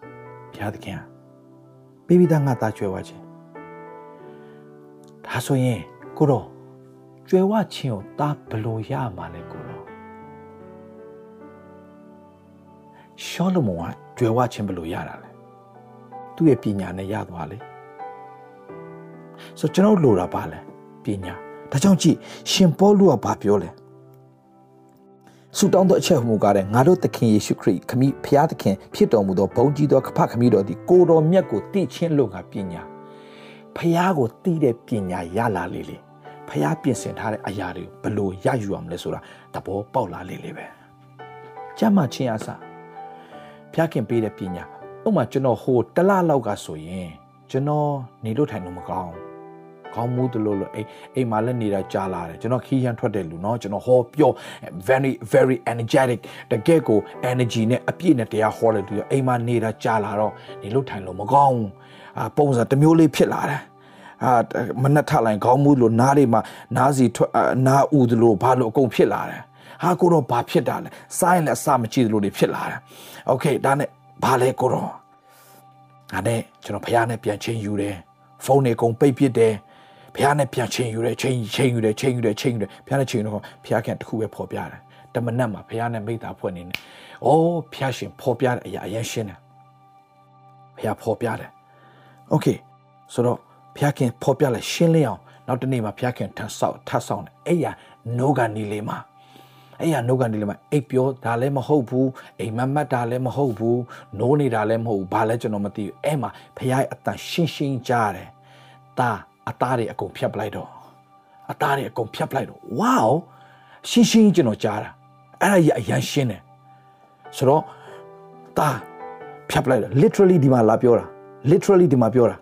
ဘုရားသခင်ပေးပြီးသားငါသားကြွယ်ဝခြင်းဒါဆိုရင်ကိုတော့ကြွယ်ဝခြင်းကိုသားဘလို့ရမှာလဲကို ရှောလမုန်ကကြွယ်ဝခြင်းဘလို့ရတာလဲသူ့ရဲ့ပညာနဲ့ရသွားလေဆိုကျွန်တော်လိုတာပါလဲပညာဒါကြောင့်ကြည့်ရှင်ပေါလုကဘာပြောလဲဆုတောင်းသောအချက်ဟူကားတဲ့ငါတို့သခင်ယေရှုခရစ်ခမည်းဖျားသခင်ဖြစ်တော်မူသောဘုန်းကြီးသောခဖခမည်းတော်သည်ကိုတော်မြတ်ကိုသိချင်းလို့ငါပညာဖျားကိုသိတဲ့ပညာရလာလေလေဖျားပြင်ဆင်ထားတဲ့အရာတွေဘလို့ရယူရမလဲဆိုတာသဘောပေါက်လာလေလေပဲကျမ်းမာချင်းအစား ဖျားခင်ပေးတဲ့ပညာဥပမာကျွန်တော်ဟိုတလလောက်ကဆိုရင်ကျွန်တော်နေလို့ထိုင်လို့မကောင်းကောင်းမှုတလို့လို့အိမ်အိမ်မှာလည်းနေတာကြားလာတယ်ကျွန်တော်ခီးရန်ထွက်တယ်လူเนาะကျွန်တော်ဟောပြော very very energetic တကယ်ကို energy နဲ့အပြည့်နဲ့တရားဟောတယ်လူအိမ်မှာနေတာကြားလာတော့နေလို့ထိုင်လို့မကောင်းအာပုံစံတစ်မျိုးလေးဖြစ်လာတယ်အာမနှက်ထလိုက်ခေါင်းမှုလို့နားတွေမှာနားစီထွက်နားဥသလိုဘာလို့အကုန်ဖြစ်လာတယ်ဟာကိုတော့ဘာဖြစ်တာလဲစိုင်းလည်းအစမကြည့်သလိုတွေဖြစ်လာတယ် โอเคဒါနဲ့ဘာလဲကိုတော့ဒါနဲ့ကျွန်တော်ဖះနဲ့ပြန်ချင်းယူတယ်ဖုန်းတွေကုန်ပိတ်ပစ်တယ်ဘုရားနဲ့ပြန်ချင်းယူတယ်ချင်းချင်းယူတယ်ချင်းယူတယ်ချင်းယူတယ်ဘုရားနဲ့ချင်းတော့ဘုရားခင်တခုပဲဖော်ပြတယ်တမနက်မှာဘုရားနဲ့မိသားဖွဲ့နေတယ်။အိုးဘုရားရှင်ဖော်ပြတဲ့အရာအရင်ရှင်းတယ်။ဘုရားဖော်ပြတယ်။ Okay ဆိုတော့ဘုရားခင်ဖော်ပြလိုက်ရှင်းလင်းအောင်နောက်တနေ့မှာဘုရားခင်ထပ်ဆောက်ထပ်ဆောက်တယ်။အဲ့ရနိုးကနေလေးမှာ အဲ့ရနိုးကနေလေးမှာအိပ်ပြောဒါလည်းမဟုတ်ဘူးအိမ်မမတ်တာလည်းမဟုတ်ဘူးနိုးနေတာလည်းမဟုတ်ဘူးဘာလဲကျွန်တော်မသိဘူးအဲ့မှာဘုရားရဲ့အတန်ရှင်းရှင်းကြားတယ်။တာအသားတွေအကုန်ဖြတ်ပလိုက်တော့အသားတွေအကုန်ဖြတ်ပလိုက်တော့ဝေါရှင်းရှင်းကျွန်တော်ကြားတာအဲ့ဒါကြီးအရန်ရှင်းတယ်ဆိုတော့တာဖြတ်ပလိုက်တော့ literally ဒီမှာလာပြောတာ literally ဒီမှာပြောတာ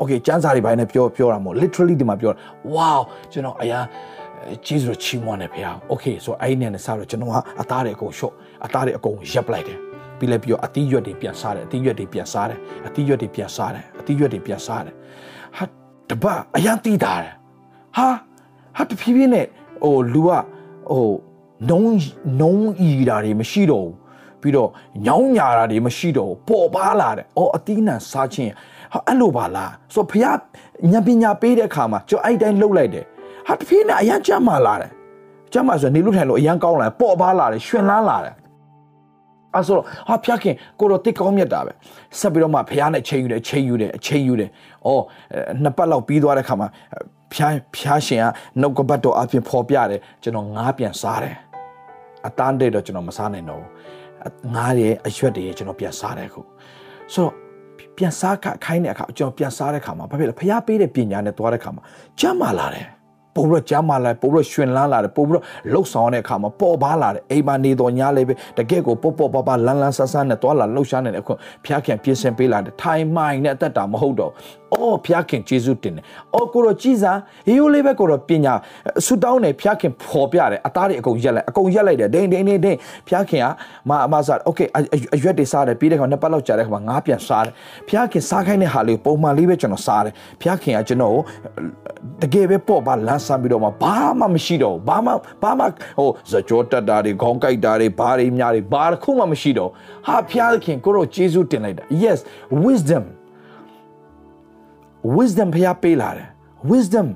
okay ကျန်းစာတွေပိုင်းနဲ့ပြောပြောတာမဟုတ် literally ဒီမှာပြောတာ wow ကျွန်တော်အရန် ဂျေဇုချီးမွမ်းတယ်ဖေ။ okay ဆိုအဲ့နဲ့စတော့ကျွန်တော်ကအသားတွေအကုန်ရှော့အသားတွေအကုန်ရပ်ပလိုက်တယ်ပြီးလဲပြီးတော့အသီးရွက်တွေပြန်စားတယ်အသီးရွက်တွေပြန်စားတယ်အသီးရွက်တွေပြန်စားတယ်အသီးရွက်တွေပြန်စားတယ်ဟာတပတ်အရန်တီးတာတယ်ဟာဟာတဖြည်းဖြည်းနဲ့ဟိုလူကဟိုနုံနုံဤတာတွေမရှိတော့ဘူးပြီးတော့ညောင်းညာတာတွေမရှိတော့ဘူးပေါ်ပါလာတယ်အော်အသီးနှံစားခြင်းဟာအဲ့လိုပါလားဆိုတော့ဖះညပညာပေးတဲ့အခါမှာကျွန်တော်အဲ့တိုင်းလှုပ်လိုက်တယ် ဟာတဖြည်းနဲ့အရန်ကြမ်းမာလာတယ်ကြမ်းမာဆိုနေလို့ထိုင်လို့အရန်ကောင်းလာတယ်ပေါ်ပါလာတယ်ရှင်လန်းလာတယ်အဲ့ဆိုတော့ဟာဖျက်ခင်ကိုတော့တစ်ကောင်းမြတ်တာပဲဆက်ပြီးတော့မှဖះနဲ့ချိန်ယူတယ်ချိန်ယူတယ်အချိန်ယူတယ်အော်နှစ်ပတ်လောက်ပြီးသွားတဲ့ခါမှာဖျားဖျားရှင်ကနှုတ်ကပတ်တော်အပြင်ဖော်ပြတယ်ကျွန်တော်ငားပြန်စားတယ်အတန်းတဲ့တော့ကျွန်တော်မစားနိုင်တော့ဘူးငားရဲ့အရွက်တွေကျွန်တော်ပြန်စားတယ်ခုဆိုတော့ပြန်စားခိုင်းတဲ့အခါကျွန်တော်ပြန်စားတဲ့အခါမှာဘာဖြစ်လဲဖျားပေးတဲ့ပညာနဲ့သွားတဲ့အခါမှာကြမ်းမာလာတယ် ပို့ပြီးတော့ကြားမာလာပို့ပြီးတော့ရှင်လန်းလာတယ်ပို့ပြီးတော့လှုပ်ဆောင်တဲ့အခါမှာပေါ်ပါလာတယ်အိမ်မှာနေတော်ညာလေးပဲတကယ့်ကိုပေါ့ပေါ့ပါပါလန်းလန်းဆန်းဆန်းနဲ့တွာလာလှုပ်ရှားနေတဲ့အခုဖျားခင်ပြင်ဆင်ပေးလာတယ်ထိုင်မိုင်နဲ့အသက်တာမဟုတ်တော့အော်ဖျားခင်ဂျေဇုတင်တယ်အော်ကိုတော့ကြည်စားဟေယိုလေးပဲကိုတော့ပညာဆူတောင်းတယ်ဖျားခင်ဖော်ပြတယ်အသားတွေအကုန်ရက်လိုက်အကုန်ရက်လိုက်တယ်ဒိန်ဒိန်ဒိန်ဒိန်ဖျားခင်ကမအမစားโอเคအရွက်တွေစားတယ်ပြီးတဲ့ခါနှစ်ပတ်လောက်ကြာတဲ့ခါမှာငါးပြန်စားတယ်ဖျားခင်စားခိုင်းတဲ့ဟာလေးပုံမှန်လေးပဲကျွန်တော်စားတယ်ဖျားခင်ကကျွန်တော်တကယ်ပဲပေါ့ပါလန်းဆန်းပြီးတော့မှဘာမှမရှိတော့ဘာမှဘာမှဟိုဇကြောတက်တာတွေခေါင်းကိုက်တာတွေဘာတွေများတွေဘာတစ်ခုမှမရှိတော့ဟာဖျားခင်ကိုတော့ဂျေဇုတင်လိုက်တာ yes wisdom wisdom ဖျားပေးလာတယ် wisdom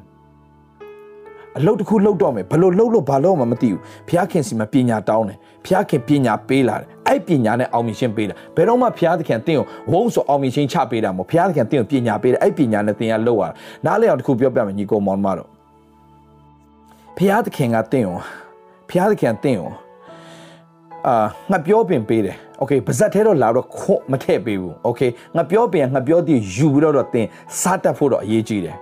အလုပ်တစ်ခုလုပ်တော့မယ်ဘလို့လုပ်လို့ဘာလို့မှမသိဘူးဖျားခင်စီမှာပညာတောင်းတယ်ဖျားခင်ပညာပေးလာတယ်အဲ့ပညာနဲ့အောင်မြင်ခြင်းပေးတာဘယ်တော့မှဖျားသခင်တင့်ကိုဝုန်းဆိုအောင်မြင်ခြင်းချပေးတာမဟုတ်ဖျားသခင်တင့်ကိုပညာပေးတယ်အဲ့ပညာနဲ့သင်ရလောက်ရတာနားလည်အောင်တစ်ခုပြောပြမယ်ညီကိုမောင်မတော်ဖျားသခင်ကတင့်ကိုဖျားသခင်တင့်ကိုအာငါပြောပင်ပေးတယ် โอเคပါဇက်ထဲတော့လာတော့ခွမထည့်ပေးဘူးโอเคငါပြောပင်ငါပြောတည်ယူပြီးတော့တင်စားတတ်ဖို့တော့အရေးကြီးတယ်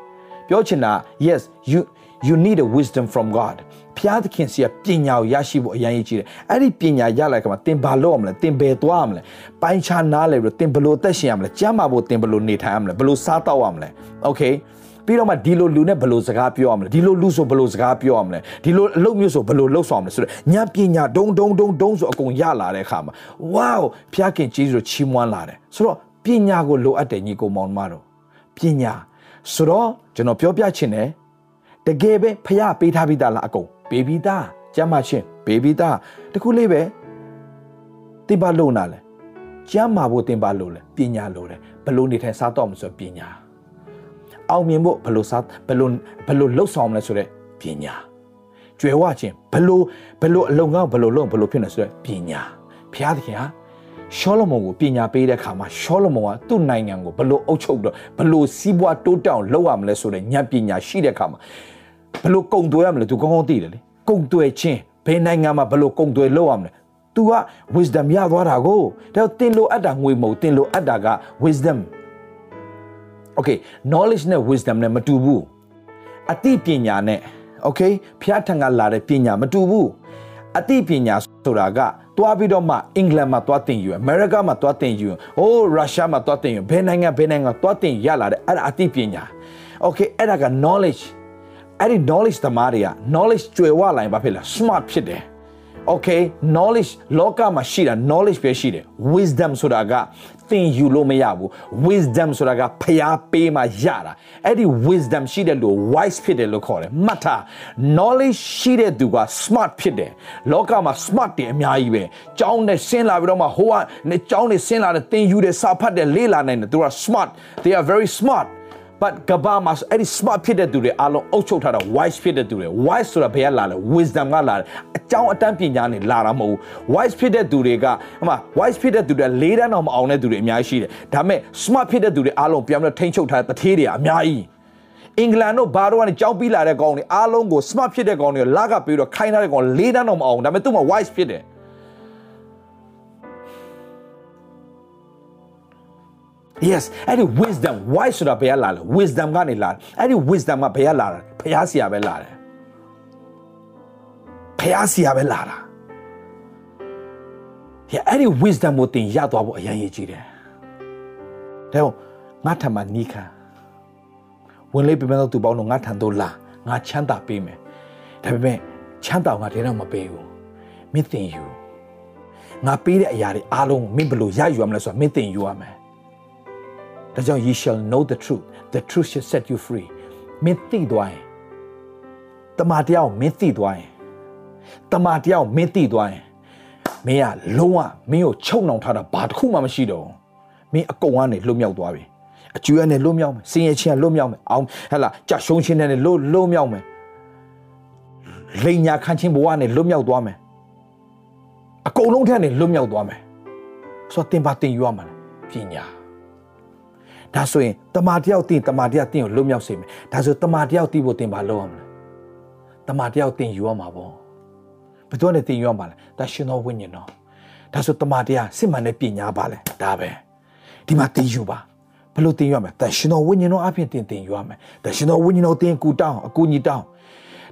ပြောချင်တာ yes you you need a wisdom from god ဖျားသခင်စီကပညာကိုရရှိဖို့အရင်ကြီးတယ်အဲ့ဒီပညာရလိုက်ကမှသင်ဘာလုပ်ရမလဲသင်ဘယ်သွားရမလဲပိုင်းခြားနားလဲပြီးသင်ဘယ်လိုသက်ရှင်ရမလဲကျမ်းမာဖို့သင်ဘယ်လိုနေထိုင်ရမလဲဘယ်လိုစားတော့ရမလဲ okay ပြီးတော့မှဒီလိုလူနဲ့ဘယ်လိုစကားပြောရမလဲဒီလိုလူဆိုဘယ်လိုစကားပြောရမလဲဒီလိုအလုပ်မျိုးဆိုဘယ်လိုလုပ်ဆောင်မလဲဆိုတော့ဉာဏ်ပညာဒုံဒုံဒုံဒုံဆိုအကုန်ရလာတဲ့အခါမှာဝေါဖျားခင်ကြီးဆိုချီးမွမ်းလာတယ်ဆိုတော့ပညာကိုလိုအပ်တယ်ညီကိုမောင်မတော်ပညာဆိုတော့ကျွန်တော်ပြောပြချင်တယ်တကယ်ပဲဖျားပေးထားပြီးသားလားအကုန်ပေးပြီးသားကျမ်းမာချင်းပေးပြီးသားတခုလေးပဲတိပါလုံနာလဲကျမ်းမာဖို့တင်ပါလို့လဲပညာလို့လဲဘလို့နေထိုင်စားတော့မဆိုပညာ အောင်မြင်ဖို့ဘလို့စားဘလို့ဘလို့လှုပ်ဆောင်မလဲဆိုတဲ့ပညာကျွယ်ဝခြင်းဘလို့ဘလို့အလုံကောင်းဘလို့လုံဘလို့ဖြစ်နေဆိုတဲ့ပညာဘုရားသခင်ဟာရှောလမုန်ကိုပညာပေးတဲ့အခါမှာရှောလမုန်ကသူ့နိုင်ငံကိုဘလို့အုပ်ချုပ်တော့ဘလို့စီးပွားတိုးတောင်လုပ်ရမလဲဆိုတဲ့ဉာဏ်ပညာရှိတဲ့အခါမှာဘလို့ကုံသွဲရမလဲသူကောင်းကောင်းသိတယ်လေကုံသွဲခြင်းဘယ်နိုင်ငံမှာဘလို့ကုံသွဲလုပ်ရမလဲ तू က wisdom ရသွားတာကိုဒါတင်လို့အပ်တာငွေမဟုတ်တင်လို့အပ်တာက wisdom okay knowledge နဲ့ wisdom နဲ့မတူဘူးအသိပညာနဲ့ okay ဖျားထံကလာတဲ့ပညာမတူဘူးအသိပညာဆိုတာကတွားပြီးတော့မှအင်္ဂလန်မှာတွားတင်ယူအမေရိကမှာတွားတင်ယူဟိုးရုရှားမှာတွားတင်ယူဘယ်နိုင်ငံဘယ်နိုင်ငံတွားတင်ရလာတဲ့အဲ့ဒါအသိပညာ okay အဲ့ဒါက knowledge အဲ့ဒီ knowledge သမားတွေက knowledge ကျွယ်ဝလာရင်ဘာဖြစ်လဲ smart ဖြစ်တယ် okay knowledge လောကမှာရှိတာ knowledge ပဲရှိတယ် wisdom ဆိုတာက သင်ယူလို့မရဘူး wisdom ဆိုတာကဖျားပေးမှရတာအဲ့ဒီ wisdom ရှိတဲ့လူ wise ဖြစ်တယ်လို့ခေါ်တယ်မှတ်ထား knowledge ရှိတဲ့သူက smart ဖြစ်တယ်လောကမှာ smart တွေအများကြီးပဲကျောင်းနဲ့ဆင်းလာပြီးတော့မှဟိုကကျောင်းနဲ့ဆင်းလာတဲ့သင်ယူတဲ့စာဖတ်တဲ့လေ့လာနိုင်တယ်သူက smart they are very smart but ကဘာမှာအဲ့ဒီ smart ဖြစ်တဲ့သူတွေအားလုံးအုပ်ချုပ်ထားတာ wise ဖြစ်တဲ့သူတွေ wise ဆိုတာဘယ်ကလာလဲ wisdom ကလာတယ်အကြောင်းအတန်းပညာနဲ့လာတာမဟုတ်ဘူး wise ဖြစ်တဲ့သူတွေကဟမ wise ဖြစ်တဲ့သူတွေလေးတန်းတော့မအောင်တဲ့သူတွေအများကြီးရှိတယ်ဒါပေမဲ့ smart ဖြစ်တဲ့သူတွေအားလုံးပြန်ပြီးထိန်းချုပ်ထားတဲ့တထေးတွေအများကြီးအင်္ဂလန်တို့ဘာတို့ကနေကြောင်းပြီးလာတဲ့ကောင်တွေအားလုံးကို smart ဖြစ်တဲ့ကောင်တွေလာကပြီးတော့ခိုင်းထားတဲ့ကောင်လေးတန်းတော့မအောင်ဒါပေမဲ့သူ့မှာ wise ဖြစ်တယ် yes အဲ့ဒီ wisdom why ဆိုတာဘယ်ကလာလဲ wisdom ကနေလာတယ်အဲ့ဒီ wisdom ကဘယ်ကလာတာဖျားစီရပဲလာတယ်ဖျားစီရပဲလာတာဟဲ့အဲ့ဒီ wisdom ကိုသင်ရသွားဖို့အရင်ရည်ကြီးတယ်ဒါတော့ငါထံမှာနီးခံဝင်လေးပြမတော့သူပေါင်းတော့ငါထံတော့လာငါချမ်းသာပေးမယ်ဒါပေမဲ့ချမ်းသာငါတည်းတော့မပေးဘူးမင်းသင်ယူငါပေးတဲ့အရာတွေအားလုံးမင်းဘယ်လိုရယူရမလဲဆိုတာမင်းသင်ယူရမယ် ဒါကြောင့် you shall know the truth the truth shall set you free မင်းသိသွားရင်တမန်တရားကိုမင်းသိသွားရင်တမန်တရားကိုမင်းသိသွားရင်မင်းကလုံးဝမင်းကိုချုပ်နှောင်ထားတာဘာတစ်ခုမှမရှိတော့မင်းအကုန်ကနေလွတ်မြောက်သွားပြီအကျွေးနဲ့လွတ်မြောက်မယ်စင်ရချင်းလွတ်မြောက်မယ်အောင်ဟဲ့လားကြရှုံးချင်းနဲ့လွတ်လွတ်မြောက်မယ်လိန်ညာခန့်ချင်းဘဝနဲ့လွတ်မြောက်သွားမယ်အကုန်လုံးထက်နဲ့လွတ်မြောက်သွားမယ်ဆိုတော့တင်ပါတင်ယူရမှာပညာ ဒါဆိုရင်တမာတယောက်တင်တမာတယောက်တင်ကိုလွတ်မြောက်စေမယ်ဒါဆိုတမာတယောက်တင်ဖို့တင်ပါလုပ်ရမလဲတမာတယောက်တင်ယူရမှာပေါ့ဘယ်သူနဲ့သင်ယူရမှာလဲဒါရှင်တော်ဝိညာဉ်တော်ဒါဆိုတမန်တရားစစ်မှန်တဲ့ပညာပါလဲဒါပဲဒီမှာသင်ယူပါဘယ်လိုသင်ယူရမလဲဒါရှင်တော်ဝိညာဉ်တော်အပြင်သင်သင်ယူရမယ်ဒါရှင်တော်ဝိညာဉ်တော်သင်ကူတောင်းအကူညီတောင်း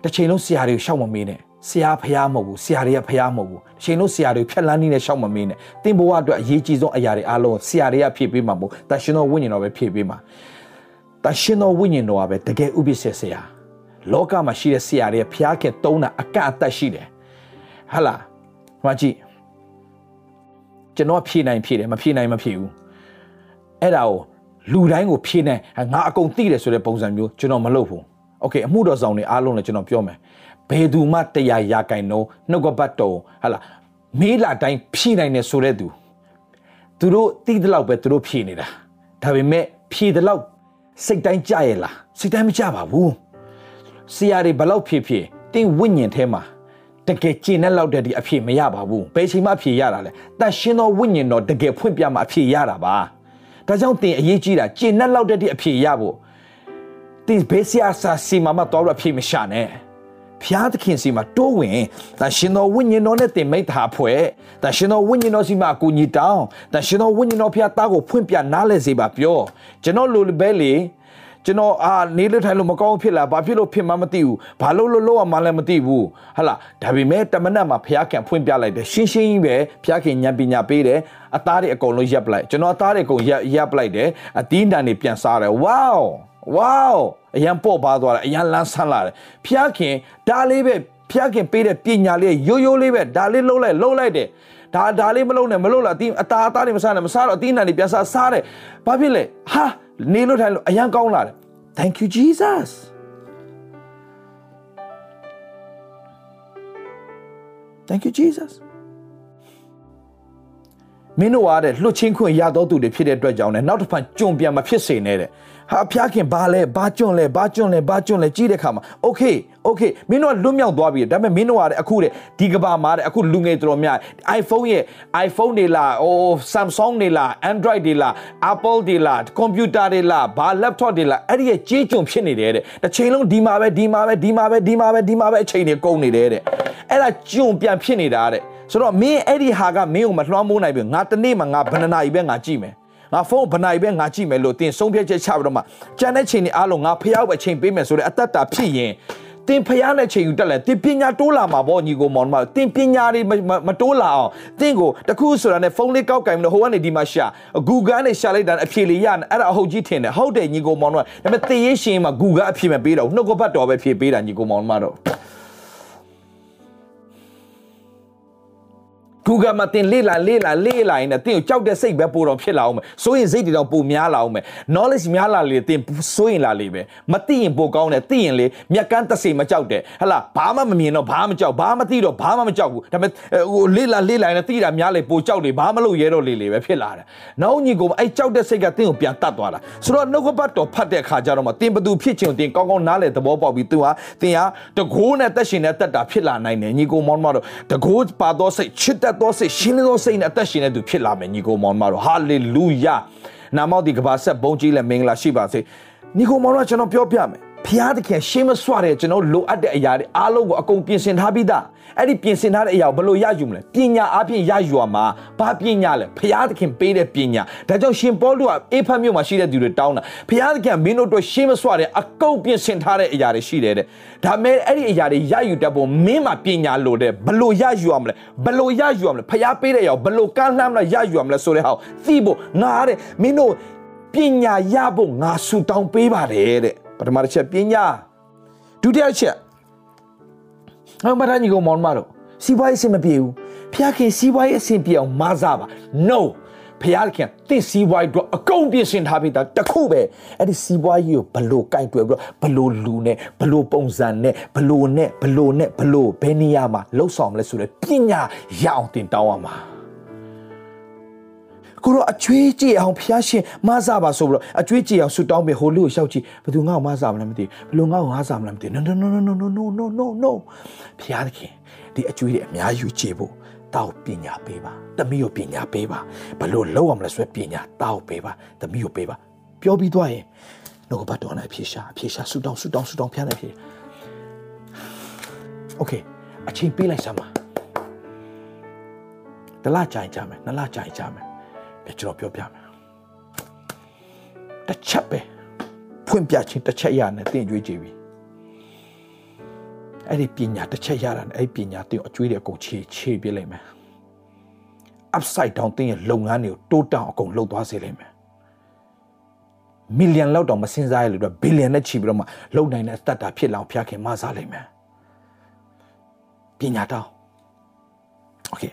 တစ်ချိန်လုံးဆရာတွေကိုရှောက်မမေးနဲ့ ဆရာဖရားမဟုတ်ဘူးဆရာတွေကဖရားမဟုတ်ဘူးတစ်ချိန်လုံးဆရာတွေဖြက်လန်းနေတဲ့ရှောက်မမေးနဲ့သင်ဘဝအတွက်အရေးကြီးဆုံးအရာတွေအားလုံးဆရာတွေကဖြည့်ပေးမှာမဟုတ်ဒါရှင်တော်ဝိညာဉ်တော်ပဲဖြည့်ပေးမှာဒါရှင်တော်ဝိညာဉ်တော်ကပဲတကယ်ဥပိ္ပစေဆရာလောကမှာရှိတဲ့ဆရာတွေဖျားခင်တုံးတာအကန့်အသတ်ရှိတယ်ဟာလားဟိုကြည့်ကျွန်တော်ဖြေနိုင်ဖြေတယ်မဖြေနိုင်မဖြေဘူးအဲ့ဒါကိုလူတိုင်းကိုဖြေနိုင်ငါအကုန်သိတယ်ဆိုတဲ့ပုံစံမျိုးကျွန်တော်မလုပ်ဘူးโอเคအမှုတော်ဆောင်တွေအားလုံးလည်းကျွန်တော်ပြောမယ် ဘယ်သူမှတရားရကင်တော့နှုတ်ကပတ်တော်ဟာလားမေးလာတိုင်းဖြေနိုင်တယ်ဆိုတဲ့သူသူတို့သိတဲ့လောက်ပဲသူတို့ဖြေနေတာဒါပေမဲ့ဖြေတဲ့လောက်စိတ်တိုင်းကြရဲ့လားစိတ်တိုင်းမကြပါဘူးဆရာတွေဘလောက်ဖြေဖြေတင်းဝိညာဉ်ထဲမှာတကယ်ကျင့်တဲ့လောက်တဲ့ဒီအဖြေမရပါဘူးဘယ်ချိန်မှအဖြေရတာလဲတန်ရှင်းသောဝိညာဉ်တော်တကယ်ဖွင့်ပြမှာအဖြေရတာပါဒါကြောင့်တင်အရေးကြီးတာကျင့်တဲ့လောက်တဲ့ဒီအဖြေရဖို့တင်ဘေးဆရာစာစီမမတော်ရအဖြေမရှာနဲ့ ဖျားသခင်စီမှာတိုးဝင်တန်ရှင်တော်ဝိညာဉ်တော်နဲ့တင်မိတာဖွဲ့တန်ရှင်တော်ဝိညာဉ်တော်စီမှာအကူညီတောင်းတန်ရှင်တော်ဝိညာဉ်တော်ဖျားသားကိုဖွင့်ပြနားလဲစေပါပြောကျွန်တော်လိုပဲလေကျွန်တော်အာနေလို့ထိုင်လို့မကောင်းဖြစ်လာဘာဖြစ်လို့ဖြစ်မှမသိဘူးဘာလို့လို့လို့မှလည်းမသိဘူးဟလာဒါပေမဲ့တမနတ်မှာဖျားခင်ဖွင့်ပြလိုက်တယ်ရှင်းရှင်းကြီးပဲဖျားခင်ဉာဏ်ပညာပေးတယ်အသားတွေအကုန်လုံးရပ်ပလိုက်ကျွန်တော်အသားတွေအကုန်ရပ်ရပ်ပလိုက်တယ်အသီးတန်တွေပြန်စားတယ်ဝေါဝေါအရန်ပေါ့ပါသွားတယ်အရန်လန်းဆန်းလာတယ်ဖျားခင်ဒါလေးပဲဖျားခင်ပေးတဲ့ပညာလေးရိုးရိုးလေးပဲဒါလေးလှုပ်လိုက်လှုပ်လိုက်တယ်ဒါဒါလေးမလုံးနဲ့မလုံးလားအတီးအသားအသားတွေမစားနဲ့မစားတော့အတီးနံတွေပြန်စားစားတယ်ဘာဖြစ်လဲဟာနေလို့ထိုင်လို့အရန်ကောင်းလာတယ် thank you jesus thank you jesus မင်းတို့အားတဲ့လွတ်ချင်းခွင့်ရတော်သူတွေဖြစ်တဲ့အတွက်ကြောင့်လည်းနောက်တစ်ဖန်ကြုံပြန်မဖြစ်စေနဲ့တဲ့ ဟာဖျားခင်ဘာလဲဘာကြွန့်လဲဘာကြွန့်လဲဘာကြွန့်လဲကြည့်တဲ့ခါမှာ okay okay မင်းတို့ကလွတ်မြောက်သွားပြီဒါပေမဲ့မင်းတို့ကအခုတဲ့ဒီကဘာမှာတဲ့အခုလူငယ်တော်များ iPhone ရဲ့ iPhone တွေလားဟို Samsung တွေလား Android တွေလား Apple တွေလား computer တွေလားဘာ laptop တွေလားအဲ့ဒီရဲ့ကြေးကြုံဖြစ်နေတယ်တဲ့တစ်ချိန်လုံးဒီမှာပဲဒီမှာပဲဒီမှာပဲဒီမှာပဲဒီမှာပဲအချိန်တွေကုန်နေတယ်တဲ့အဲ့ဒါကြုံပြန်ဖြစ်နေတာတဲ့ဆိုတော့မင်းအဲ့ဒီဟာကမင်းကိုမလွှမ်းမိုးနိုင်ဘူးငါတနေ့မှငါဘယ်နှနာရီပဲငါကြည့်မယ် ငါဖုန်းဘယ်နာရီပဲငါကြည့်မယ်လို့တင်ဆုံးဖြတ်ချက်ချပြီးတော့မှကြံတဲ့ချိန်တွေအားလုံးငါဖျောက်ပဲချိန်ပေးမယ်ဆိုတဲ့အတ္တတာဖြစ်ရင်တင်ဖျားတဲ့ချိန်ယူတက်လဲတင်ပညာတိုးလာမှာပေါ့ညီကိုမောင်မတင်ပညာတွေမတိုးလာအောင်တင်ကိုတခုဆိုတာနဲ့ဖုန်းလေးကောက်ကင်မလို့ဟိုကနေဒီမှာရှာ Google နဲ့ရှာလိုက်တာအဖြေလေးရအဲ့ဒါအဟုတ်ကြီးထင်တယ်ဟုတ်တယ်ညီကိုမောင်မဒါပေမဲ့တည်ရေးရှင်မှာ Google အဖြေမပေးတော့နှုတ်ကပတ်တော်ပဲဖြေပေးတာညီကိုမောင်မတော့ Google မှာတင်လေ့လာလေ့လာလေ့လာရင်တင်ကိုကြောက်တဲ့စိတ်ပဲပိုတော့ဖြစ်လာအောင်မယ်စိုးရင်စိတ်တွေတော့ပိုများလာအောင်မယ် knowledge များလာလေတင်စိုးရင်လာလေပဲမသိရင်ပိုကောင်းတယ်သိရင်လေမြက်ကန်းတစိမကြောက်တယ်ဟလာဘာမှမမြင်တော့ဘာမှမကြောက်ဘာမှမသိတော့ဘာမှမကြောက်ဘူးဒါပေမဲ့ဟိုလေ့လာလေ့လာရင်သိတာများလေပိုကြောက်လေဘာမှလို့ရဲတော့လေလေပဲဖြစ်လာတယ်နောက်ညီကိုအဲ့ကြောက်တဲ့စိတ်ကတင်ကိုပြန်တတ်သွားတာဆိုတော့နှုတ်ကပတ်တော်ဖတ်တဲ့အခါကျတော့မှတင်ဘသူဖြစ်ချင်တင်ကောင်းကောင်းနားလေသဘောပေါက်ပြီးသူဟာတင်ဟာတကိုးနဲ့တက်ရှင်နဲ့တက်တာဖြစ်လာနိုင်တယ်ညီကိုမောင်မတော်တကိုးပါတော့စိတ်ချစ်တတ်သောစိတ်ရှင်းလင်းသောစိတ်နဲ့အသက်ရှင်တဲ့သူဖြစ်လာမယ်ညီကိုမောင်မတော်ဟာလေလုယာနာမောက်ဒီကဘာဆက်ဘုန်းကြီးလည်းမင်္ဂလာရှိပါစေညီကိုမောင်တို့ကျွန်တော်ပြောပြမယ် ဖျားသခင်ရှင်းမစွတဲ့ကျွန်တော်လိုအပ်တဲ့အရာတွေအားလုံးကိုအကုန်ပြင်ဆင်ထားပြီးသားအဲ့ဒီပြင်ဆင်ထားတဲ့အရာကိုဘယ်လိုရယူမလဲပညာအပြင်ရယူရမှာဘာပညာလဲဖျားသခင်ပေးတဲ့ပညာဒါကြောင့်ရှင်ပေါလုကအေဖတ်မြို့မှာရှိတဲ့သူတွေတောင်းတာဖျားသခင်မင်းတို့တို့ရှင်းမစွတဲ့အကုန်ပြင်ဆင်ထားတဲ့အရာတွေရှိတယ်တဲ့ဒါမဲ့အဲ့ဒီအရာတွေရယူတတ်ဖို့မင်းမှာပညာလိုတဲ့ဘယ်လိုရယူရမလဲဘယ်လိုရယူရမလဲဖျားပေးတဲ့အရာကိုဘယ်လိုကမ်းလှမ်းမလဲရယူရမလဲဆိုတဲ့ဟာကိုသိဖို့ငါတဲ့မင်းတို့ပညာရဖို့ငါဆူတောင်းပေးပါတယ်တဲ့ ပထမတစ်ချက်ပညာဒုတိယချက်ဟောမတန်းကြီးကမောင်မတို့စီးပွားရေးအဆင်မပြေဘူးဖျားခင်စီးပွားရေးအဆင်ပြေအောင်မစားပါ no ဖျားခင်တင့်စီးပွားရေးအတွက်အကုန်ပြင်ဆင်ထားပြီးသားတခုပဲအဲ့ဒီစီးပွားရေးကိုဘလို့ကင်တွယ်ပြီးတော့ဘလို့လူနဲ့ဘလို့ပုံစံနဲ့ဘလို့နဲ့ဘလို့နဲ့ဘလို့ဘယ်နေရာမှာလှုပ်ဆောင်မလဲဆိုတဲ့ပညာရအောင်တင်တောင်းရမှာ ကိုတော့အကျွေးကြည့်အောင်ဖျားရှင်မဆပါဆိုပြီးတော့အကျွေးကြည့်အောင်ဆူတောင်းပြီးဟိုလူကိုရှောက်ကြည့်ဘယ်သူငါ့ကိုမဆမလဲမသိဘူးဘယ်လိုငါ့ကိုငါဆမလဲမသိဘူး no no no no no no no no no ဖျားသခင်ဒီအကျွေးတွေအများကြီးယူကြည့်ဖို့တောက်ပညာပေးပါသမီးကိုပညာပေးပါဘယ်လိုလုပ်အောင်လဲဆိုပညာတောက်ပေးပါသမီးကိုပေးပါပြောပြီးသွားရင်နှုတ်ကပတ်တော်နဲ့ဖြေရှာဖြေရှာဆူတောင်းဆူတောင်းဆူတောင်းဖျားနေဖြေ Okay အချိန်ပေးလိုက်စမ်းပါတလားကြိုင်ကြမယ်နလားကြိုင်ကြမယ် ကျွန်တော်ပြောပြမယ်တစ်ချက်ပဲဖွင့်ပြခြင်းတစ်ချက်ရနဲ့တင်ကြွေးကြည့်ပြီအဲ့ဒီပညာတစ်ချက်ရတာနဲ့အဲ့ဒီပညာတင်အကျွေးတွေအကုန်ခြေခြေပြလိုက်မယ် upside down တင်ရဲ့လုပ်ငန်းတွေကိုတိုးတောင်အကုန်လှုပ်သွားစေလိမ့်မယ်မီလီယံလောက်တောင်မစင်စားရလို့တော့ဘီလီယံနဲ့ချီပြီးတော့မှလုံနိုင်တဲ့တတ်တာဖြစ်လောင်ဖျားခင်မစားလိမ့်မယ်ပညာတောင်း โอเค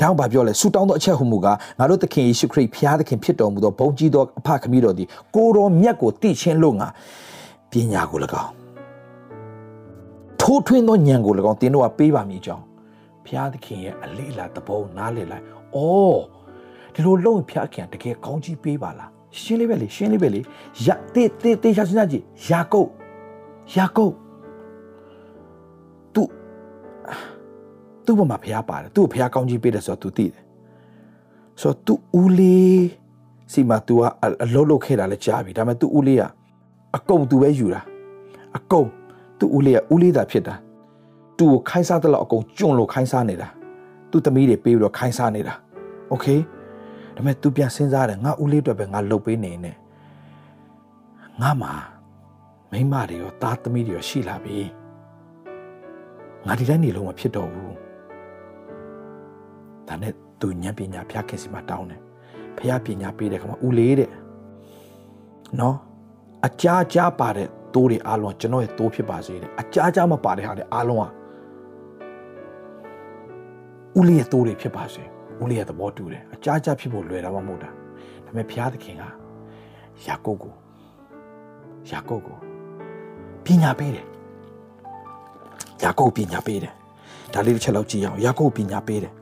ဒါအောင်ဗာပြောလဲဆူတောင်းသောအချက်ဟူမူကားငါတို့သခင်ယေရှုခရစ်ဖျားသခင်ဖြစ်တော်မူသောဘုန်းကြီးသောအဖခမည်းတော်သည်ကိုတော်မြတ်ကိုတည်ခြင်းလို့ငါပညာကို၎င်းထိုးထွင်းသောဉာဏ်ကို၎င်းတင်းတို့ကပေးပါမည်ကြောင်းဖျားသခင်ရဲ့အလေးလာသဘောနားလည်လိုက်။အော်ဒီလိုလုံးဖျားခင်တကယ်ကောင်းကြီးပေးပါလား။ရှင်းလေးပဲလေရှင်းလေးပဲလေ။ရတေးတေးတေးရှာစနာကြီးယာကုပ်ယာကုပ် သူ့ဘမှာဖျားပါတယ်သူ့ကိုဖျားကောင်းကြီးပေးတယ်ဆိုတော့ तू သိတယ်။ဆိုတော့ तू ဦးလေးစီမှာ तू ကအလုံးလုံးခဲ့တာလည်းကြားပြီဒါပေမဲ့ तू ဦးလေးကအကုန် तू ပဲယူတာအကုန် तू ဦးလေးကဦးလေးသာဖြစ်တာ။ तू ကိုခိုင်းစားတဲ့လောက်အကုန်ကျွန့်လို့ခိုင်းစားနေတာ။သူ့သမီးတွေပေးပြီးတော့ခိုင်းစားနေတာโอเคဒါပေမဲ့ तू ပြန်စဉ်းစားတယ်ငါဦးလေးအတွက်ပဲငါလှုပ်ပေးနေနေငါမှာမိမတွေရောသားသမီးတွေရောရှိလာပြီငါဒီတိုင်းနေလုံးမဖြစ်တော့ဘူး ဒါနဲ့သူဉာဏ်ပညာဖျားခင်စီမှာတောင်းတယ်ဖျားပညာပေးတဲ့ခါမှာဦးလေးတဲ့နော်အကြာကြာပါတဲ့တိုးတွေအားလုံးကျွန်တော်ရဲ့တိုးဖြစ်ပါစေတဲ့အကြာကြာမပါတဲ့ဟာတွေအားလုံးကဦးလေးရဲ့တိုးတွေဖြစ်ပါစေဦးလေးရဲ့သဘောတူတယ်အကြကြဖြစ်ဖို့လွယ်တာမှမဟုတ်တာဒါပေမဲ့ဘုရားသခင်ကယာကုပ်ကိုယာကုပ်ကိုပညာပေးတယ်ယာကုပ်ပညာပေးတယ်ဒါလေးတစ်ချက်လောက်ကြည့်အောင်ယာကုပ်ပညာပေးတယ်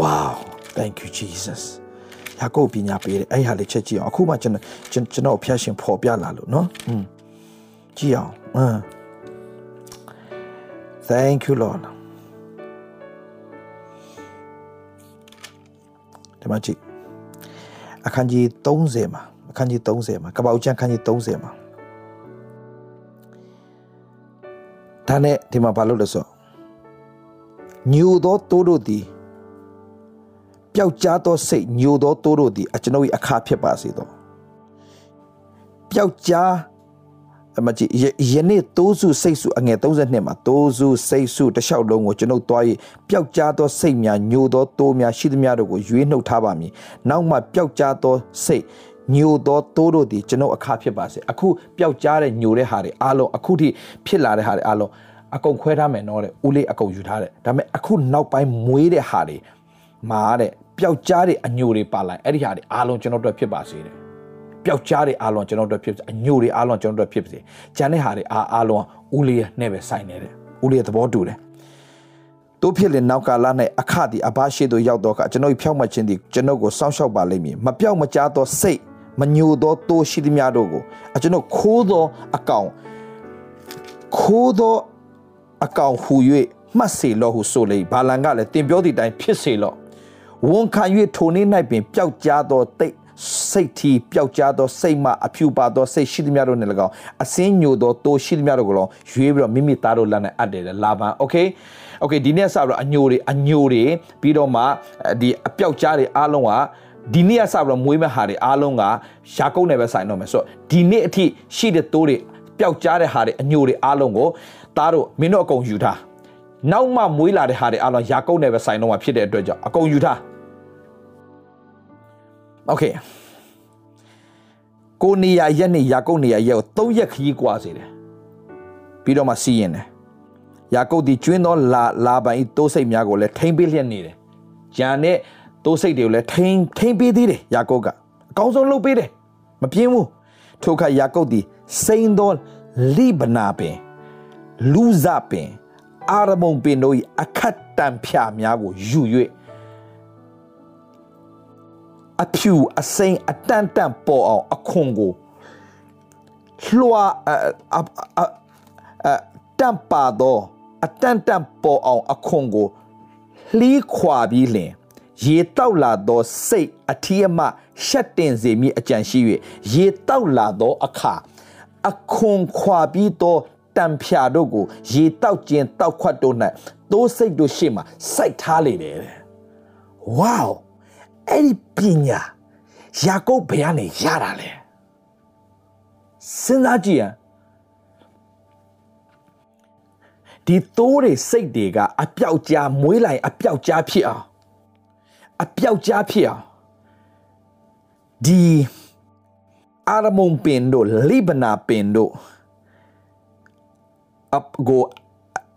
wow thank you jesus ယာကုပ်ပညာပေးတယ်အဲ့ဟာလေးချက်ကြည့်အောင်အခုမှကျွန်တော်ကျွန်တော်ဖျက်ရှင်ဖော်ပြလာလို့เนาะอืมကြည့်အောင်အမ် thank you lord ဒီမှာကြည့်အခန်းကြီး30မှာအခန်းကြီး30မှာကပ္ပဦးကျမ်းအခန်းကြီး30မှာဒါနဲ့ဒီမှာဘာလို့လဲဆိုညူသောတိုးတို့သည် ပျောက်ကြားသောစိတ်ညူသောတိုးတို့သည်အကျွန်ုပ်၏အခါဖြစ်ပါစေသောပျောက်ကြားအမကြီးယနေ့တိုးစုစိတ်စုအငယ်32မှာတိုးစုစိတ်စုတလျှောက်လုံးကိုကျွန်ုပ်သွား၍ပျောက်ကြားသောစိတ်များညိုသောတိုးများရှိသမျှတို့ကိုရွေးနှုတ်ထားပါမည်နောက်မှပျောက်ကြားသောစိတ်ညိုသောတိုးတို့သည်ကျွန်ုပ်အခါဖြစ်ပါစေအခုပျောက်ကြားတဲ့ညိုတဲ့ဟာတွေအားလုံးအခုထိဖြစ်လာတဲ့ဟာတွေအားလုံးအကုန်ခွဲထားမယ်နော်တဲ့ဦးလေးအကုန်ယူထားတယ်ဒါပေမဲ့အခုနောက်ပိုင်းမွေးတဲ့ဟာတွေမာတဲ့ ပျောက်ကြားတဲ့အညိုတွေပါလိုက်အဲ့ဒီဟာတွေအားလုံးကျွန်တော်တို့ဖြစ်ပါစေတဲ့ပျောက်ကြားတွေအားလုံးကျွန်တော်တို့ဖြစ်အညိုတွေအားလုံးကျွန်တော်တို့ဖြစ်ပါစေ။ကျန်တဲ့ဟာတွေအားအားလုံးဦးလေးရဲ့နဲ့ပဲဆိုင်နေတယ်။ဦးလေးရဲ့သဘောတူတယ်။တို့ဖြစ်လေနောက်ကာလ၌အခသည်အဘရှိသို့ရောက်တော့ကကျွန်တော်ဖြောက်မှခြင်းသည်ကျွန်တော်ကိုစောင့်ရှောက်ပါလိမ့်မည်။မပြောက်မကြားသောစိတ်မညိုသောတိုးရှိသည်များတို့ကိုအကျွန်တော်ခိုးသောအကောင်ခိုးသောအကောင်ဟူ၍မှတ်စေလော့ဟုဆိုလေဘာလန်ကလည်းတင်ပြောသည့်တိုင်ဖြစ်စေလော့ ဝန်ခံ၍ထိုနေ့၌ပင်ပျောက်ကြားသောတိတ်စိတ်ထီပျောက်ကြားသောစိတ်မှအဖြူပါသောစိတ်ရှိသမျှတို့နဲ့၎င်းအစင်းညိုသောတိုးရှိသမျှတို့ကိုလောရွေးပြီးတော့မိမိသားတို့လက်နဲ့အပ်တယ်လာပန်โอเคโอเคဒီနေ့စပြီးတော့အညိုတွေအညိုတွေပြီးတော့မှဒီအပျောက်ကြားတွေအားလုံးကဒီနေ့ကစပြီးတော့မွေးမဲ့ဟာတွေအားလုံးကရှားကုန်းနဲ့ပဲဆိုင်တော့မယ်ဆိုတော့ဒီနေ့အထိရှိတဲ့တိုးတွေပျောက်ကြားတဲ့ဟာတွေအညိုတွေအားလုံးကိုသားတို့မင်းတို့အကုန်ယူထားနောက်မှမွေးလာတဲ့ဟာတွေအားလုံးရာကုန်းနဲ့ပဲဆိုင်တော့မှာဖြစ်တဲ့အတွက်ကြောင့်အကုန်ယူထား โอเคကိုနေရရက်နဲ့ယာကုပ်နေရရက်ကို၃ရက်ခရီးကွာစေတယ်ပြီးတော့မှစီးရင်တယ်ယာကုပ်ဒီကျွင်းသောလာလာပန်ဤတိုးစိတ်များကိုလည်းထိမ့်ပေးလျက်နေတယ်ဂျန်နဲ့တိုးစိတ်တွေကိုလည်းထိမ့်ထိမ့်ပေးသေးတယ်ယာကုပ်ကအကောင်းဆုံးလုပ်ပေးတယ်မပြင်းဘူးထိုအခါယာကုပ်ဒီစိန်သောလိဗနာပင်လူဇပင်အာရမုန်ပင်တို့၏အခတ်တံဖြာများကိုယူ၍ အဖြူအစိမ်းအတန့်တန့်ပေါ်အောင်အခွန်ကိုလွှာအတန့်ပါတော့အတန့်တန့်ပေါ်အောင်အခွန်ကိုလှီးခွာပြီးလင်ရေတောက်လာသောစိတ်အထီးအမရှက်တင်စေမိအကြံရှိ၍ရေတောက်လာသောအခါအခွန်ခွာပြီးသောတံဖြာတို့ကိုရေတောက်ခြင်းတောက်ခွတ်တို့၌တိုးစိတ်တို့ရှေ့မှာစိုက်ထားလေတယ်။ဝေါ အဲ့ဒီပညာယာကုပ်ဘယ်ကနေရတာလဲစဉ်းစားကြည့်ရဒီသိုးတွေစိတ်တွေကအပြောက်ကြားမွေးလိုက်အပြောက်ကြားဖြစ်အောင်အပြောက်ကြားဖြစ်အောင်ဒီအာရမုန်ပင်တို့လိဗနာပင်တို့အပကို